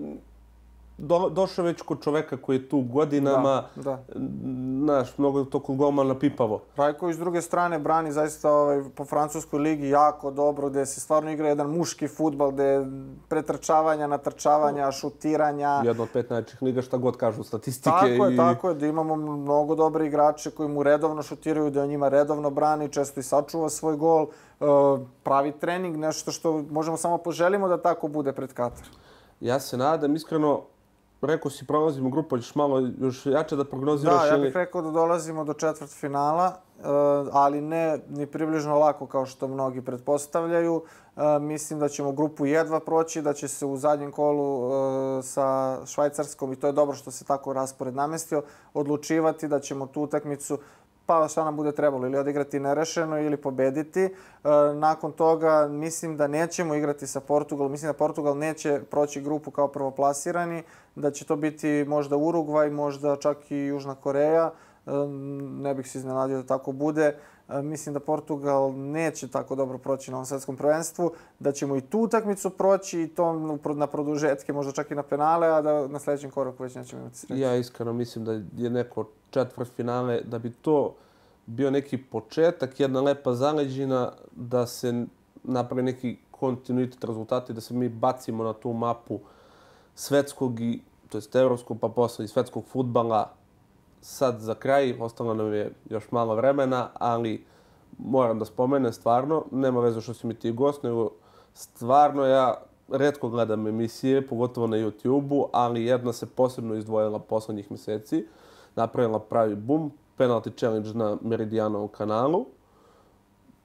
Do, došao već kod čoveka koji je tu godinama, Da, da. znaš, mnogo je to kod golmana pipavo. Rajković s druge strane brani zaista ovaj, po francuskoj ligi jako dobro, gde se stvarno igra jedan muški futbal, gde je pretrčavanja, natrčavanja, šutiranja. Jedna od pet najčih liga, šta god kažu statistike. Tako je, i... tako je, da imamo mnogo dobre igrače koji mu redovno šutiraju, da on njima redovno brani, često i sačuva svoj gol. E, pravi trening, nešto što možemo samo poželimo da tako bude pred Katar. Ja se nadam, iskreno, rekao si, prolazimo grupu, hoćeš malo još jače da prognoziraš Da, ja ili... bih rekao da dolazimo do četvrt finala, e, ali ne ni približno lako kao što mnogi pretpostavljaju. E, mislim da ćemo grupu jedva proći, da će se u zadnjem kolu e, sa Švajcarskom, i to je dobro što se tako raspored namestio, odlučivati da ćemo tu utakmicu pa šta nam bude trebalo, ili odigrati nerešeno ili pobediti. E, nakon toga mislim da nećemo igrati sa Portugalom, mislim da Portugal neće proći grupu kao prvoplasirani, da će to biti možda Urugvaj, možda čak i Južna Koreja. E, ne bih se iznenadio da tako bude. E, mislim da Portugal neće tako dobro proći na ovom svetskom prvenstvu, da ćemo i tu utakmicu proći i to na produžetke, možda čak i na penale, a da na sledećem koraku već nećemo imati sreće. Ja iskreno mislim da je neko četvrt finale, da bi to bio neki početak, jedna lepa zaleđina, da se napravi neki kontinuitet rezultata i da se mi bacimo na tu mapu svetskog i, to jest evropskog, pa posle i svetskog futbala. Sad za kraj, ostalo nam je još malo vremena, ali moram da spomenem stvarno, nema veze što si mi ti gost, nego stvarno ja redko gledam emisije, pogotovo na YouTube-u, ali jedna se posebno izdvojila poslednjih meseci, napravila pravi bum, penalty challenge na Meridianovom kanalu.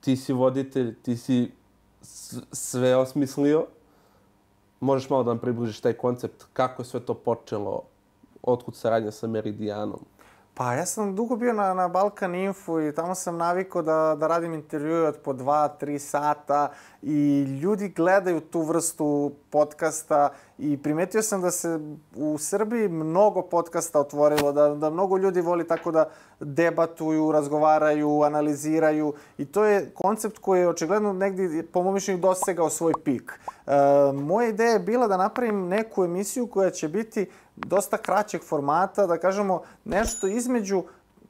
Ti si voditelj, ti si sve osmislio. Možeš malo da nam približiš taj koncept, kako je sve to počelo, otkud saradnja sa Meridianom? Pa ja sam dugo bio na, na Balkan Info i tamo sam navikao da, da radim intervjue od po dva, tri sata i ljudi gledaju tu vrstu podcasta i primetio sam da se u Srbiji mnogo podcasta otvorilo, da, da mnogo ljudi voli tako da debatuju, razgovaraju, analiziraju i to je koncept koji je očigledno negdje, po mom mišljenju, dosegao svoj pik. E, moja ideja je bila da napravim neku emisiju koja će biti dosta kraćeg formata, da kažemo nešto između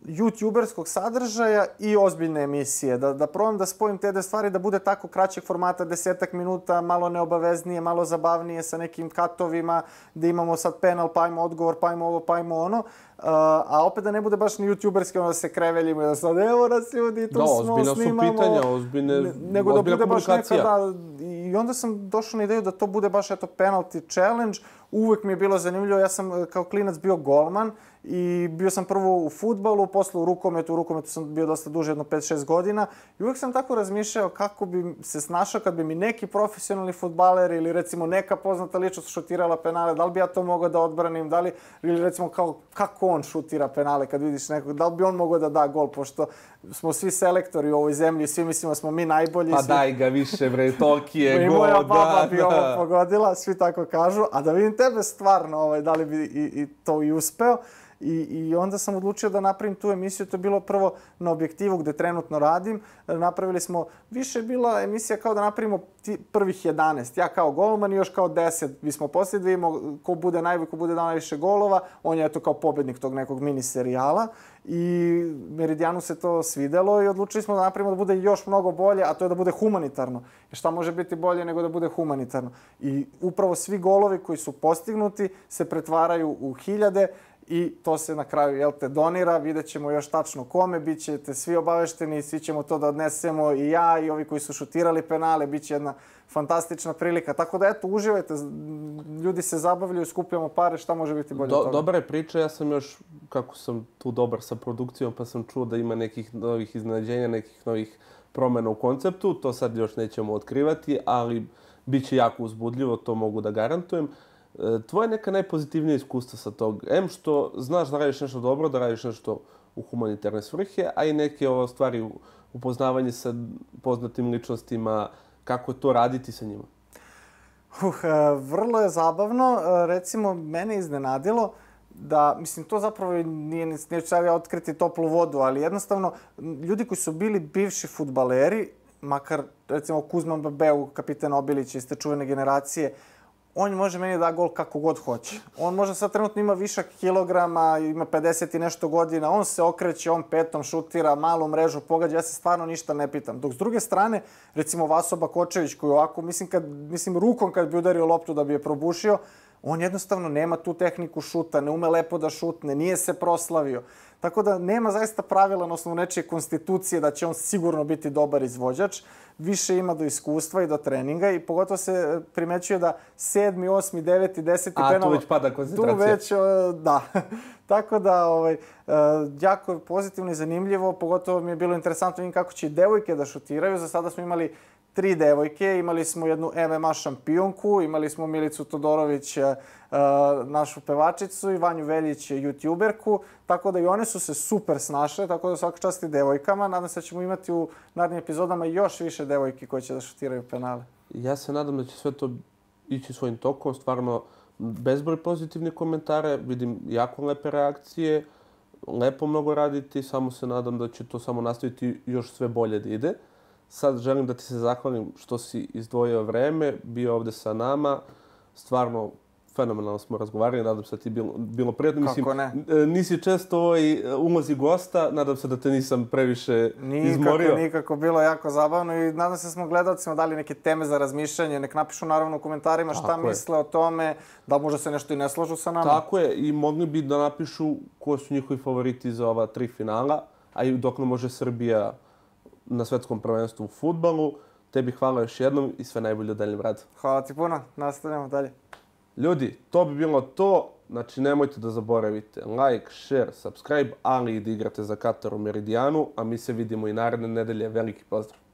youtuberskog sadržaja i ozbiljne emisije. Da, da probam da spojim te dve stvari, da bude tako kraćeg formata, desetak minuta, malo neobaveznije, malo zabavnije sa nekim katovima, da imamo sad penal, pa ajmo odgovor, pa ajmo ovo, pa ajmo ono. Uh, a opet da ne bude baš ni youtuberski, ono da se kreveljimo i da sad evo nas ljudi, tu Da, smo, ozbiljna su snimamo. pitanja, ozbiljne- Ne- nego da bude baš neka, da, i onda sam došao na ideju da to bude baš eto penalty challenge. Uvek mi je bilo zanimljivo, ja sam e, kao klinac bio golman i bio sam prvo u futbalu, posle u rukometu, u rukometu sam bio dosta duže, jedno 5-6 godina. I uvek sam tako razmišljao kako bi se snašao kad bi mi neki profesionalni futbaler ili recimo neka poznata ličnost šutirala penale, da li bi ja to mogao da odbranim, da li, ili recimo kao kako on šutira penale kad vidiš nekog, da li bi on mogao da da gol, pošto smo svi selektori u ovoj zemlji, svi mislimo da smo mi najbolji. Pa svi... daj ga više, bre, Tolki Pa je i gol, moja baba da, bi ovo da. pogodila, svi tako kažu, a da vidim tebe stvarno, ovaj, da li bi i, i to i uspeo. I, I onda sam odlučio da napravim tu emisiju, to je bilo prvo na objektivu gde trenutno radim. Napravili smo, više je bila emisija kao da napravimo ti, prvih 11. Ja kao golman i još kao 10. Mi smo poslije da vidimo ko bude najbolji, ko bude dao najviše golova. On je eto kao pobednik tog nekog mini serijala. I Meridijanu se to svidelo i odlučili smo da napravimo da bude još mnogo bolje, a to je da bude humanitarno. Jer šta može biti bolje nego da bude humanitarno? I upravo svi golovi koji su postignuti se pretvaraju u hiljade i to se na kraju, jel te, donira, vidjet ćemo još tačno kome, bit ćete svi obavešteni, svi ćemo to da odnesemo i ja i ovi koji su šutirali penale, bit će jedna fantastična prilika. Tako da eto, uživajte, ljudi se zabavljaju, skupljamo pare, šta može biti bolje Do, od toga? Dobra je priča, ja sam još, kako sam tu dobar sa produkcijom, pa sam čuo da ima nekih novih iznenađenja, nekih novih promena u konceptu, to sad još nećemo otkrivati, ali bit će jako uzbudljivo, to mogu da garantujem. E, tvoje neka najpozitivnija iskustva sa tog? M što znaš da radiš nešto dobro, da radiš nešto u humanitarne svrhe, a i neke ovo stvari upoznavanje sa poznatim ličnostima, kako to raditi sa njima? Uh, vrlo je zabavno. E, recimo, mene iznenadilo da, mislim, to zapravo nije, nije sad ja otkriti toplu vodu, ali jednostavno, ljudi koji su bili bivši futbaleri, makar, recimo, Kuzman Babeu, kapiten Obilić iz te čuvene generacije, on može meni da gol kako god hoće. On može sad trenutno ima višak kilograma, ima 50 i nešto godina, on se okreće, on petom šutira, malu mrežu pogađa, ja se stvarno ništa ne pitam. Dok s druge strane, recimo Vaso Bakočević koji ovako, mislim, kad, mislim rukom kad bi udario loptu da bi je probušio, on jednostavno nema tu tehniku šuta, ne ume lepo da šutne, nije se proslavio. Tako da nema zaista pravila na osnovu nečije konstitucije da će on sigurno biti dobar izvođač. Više ima do iskustva i do treninga i pogotovo se primećuje da sedmi, osmi, deveti, deseti A, penal... A, tu već pada koncentracija. Tu već, da. Tako da, ovaj, e, jako pozitivno i zanimljivo, pogotovo mi je bilo interesantno vidim kako će i devojke da šutiraju. Za sada smo imali tri devojke, imali smo jednu MMA šampionku, imali smo Milicu Todorović, uh, našu pevačicu i Vanju Veljić, youtuberku, tako da i one su se super snašle, tako da svaka čast i devojkama. Nadam se da ćemo imati u narednim epizodama još više devojki koje će da šutiraju penale. Ja se nadam da će sve to ići svojim tokom, stvarno bezbroj pozitivnih komentare, vidim jako lepe reakcije, lepo mnogo raditi, samo se nadam da će to samo nastaviti još sve bolje da ide. Sad želim da ti se zahvalim što si izdvojio vreme, bio ovde sa nama. Stvarno, fenomenalno smo razgovarali, nadam se da ti bilo, bilo prijatno. Mislim, Kako ne? E, nisi često ovaj ulozi gosta, nadam se da te nisam previše nikako, izmorio. Nikako, nikako, bilo jako zabavno i nadam se da smo gledalcima dali neke teme za razmišljanje. Nek napišu naravno u komentarima šta Tako misle je. o tome, da možda se nešto i ne slažu sa nama. Tako je, i mogli bi da napišu ko su njihovi favoriti za ova tri finala, a i dok ne može Srbija na svetskom prvenstvu u futbalu. Tebi hvala još jednom i sve najbolje u daljem radu. Hvala ti puno, nastavljamo dalje. Ljudi, to bi bilo to. Znači, nemojte da zaboravite like, share, subscribe, ali i da igrate za Katar u Meridijanu, a mi se vidimo i naredne nedelje. Veliki pozdrav!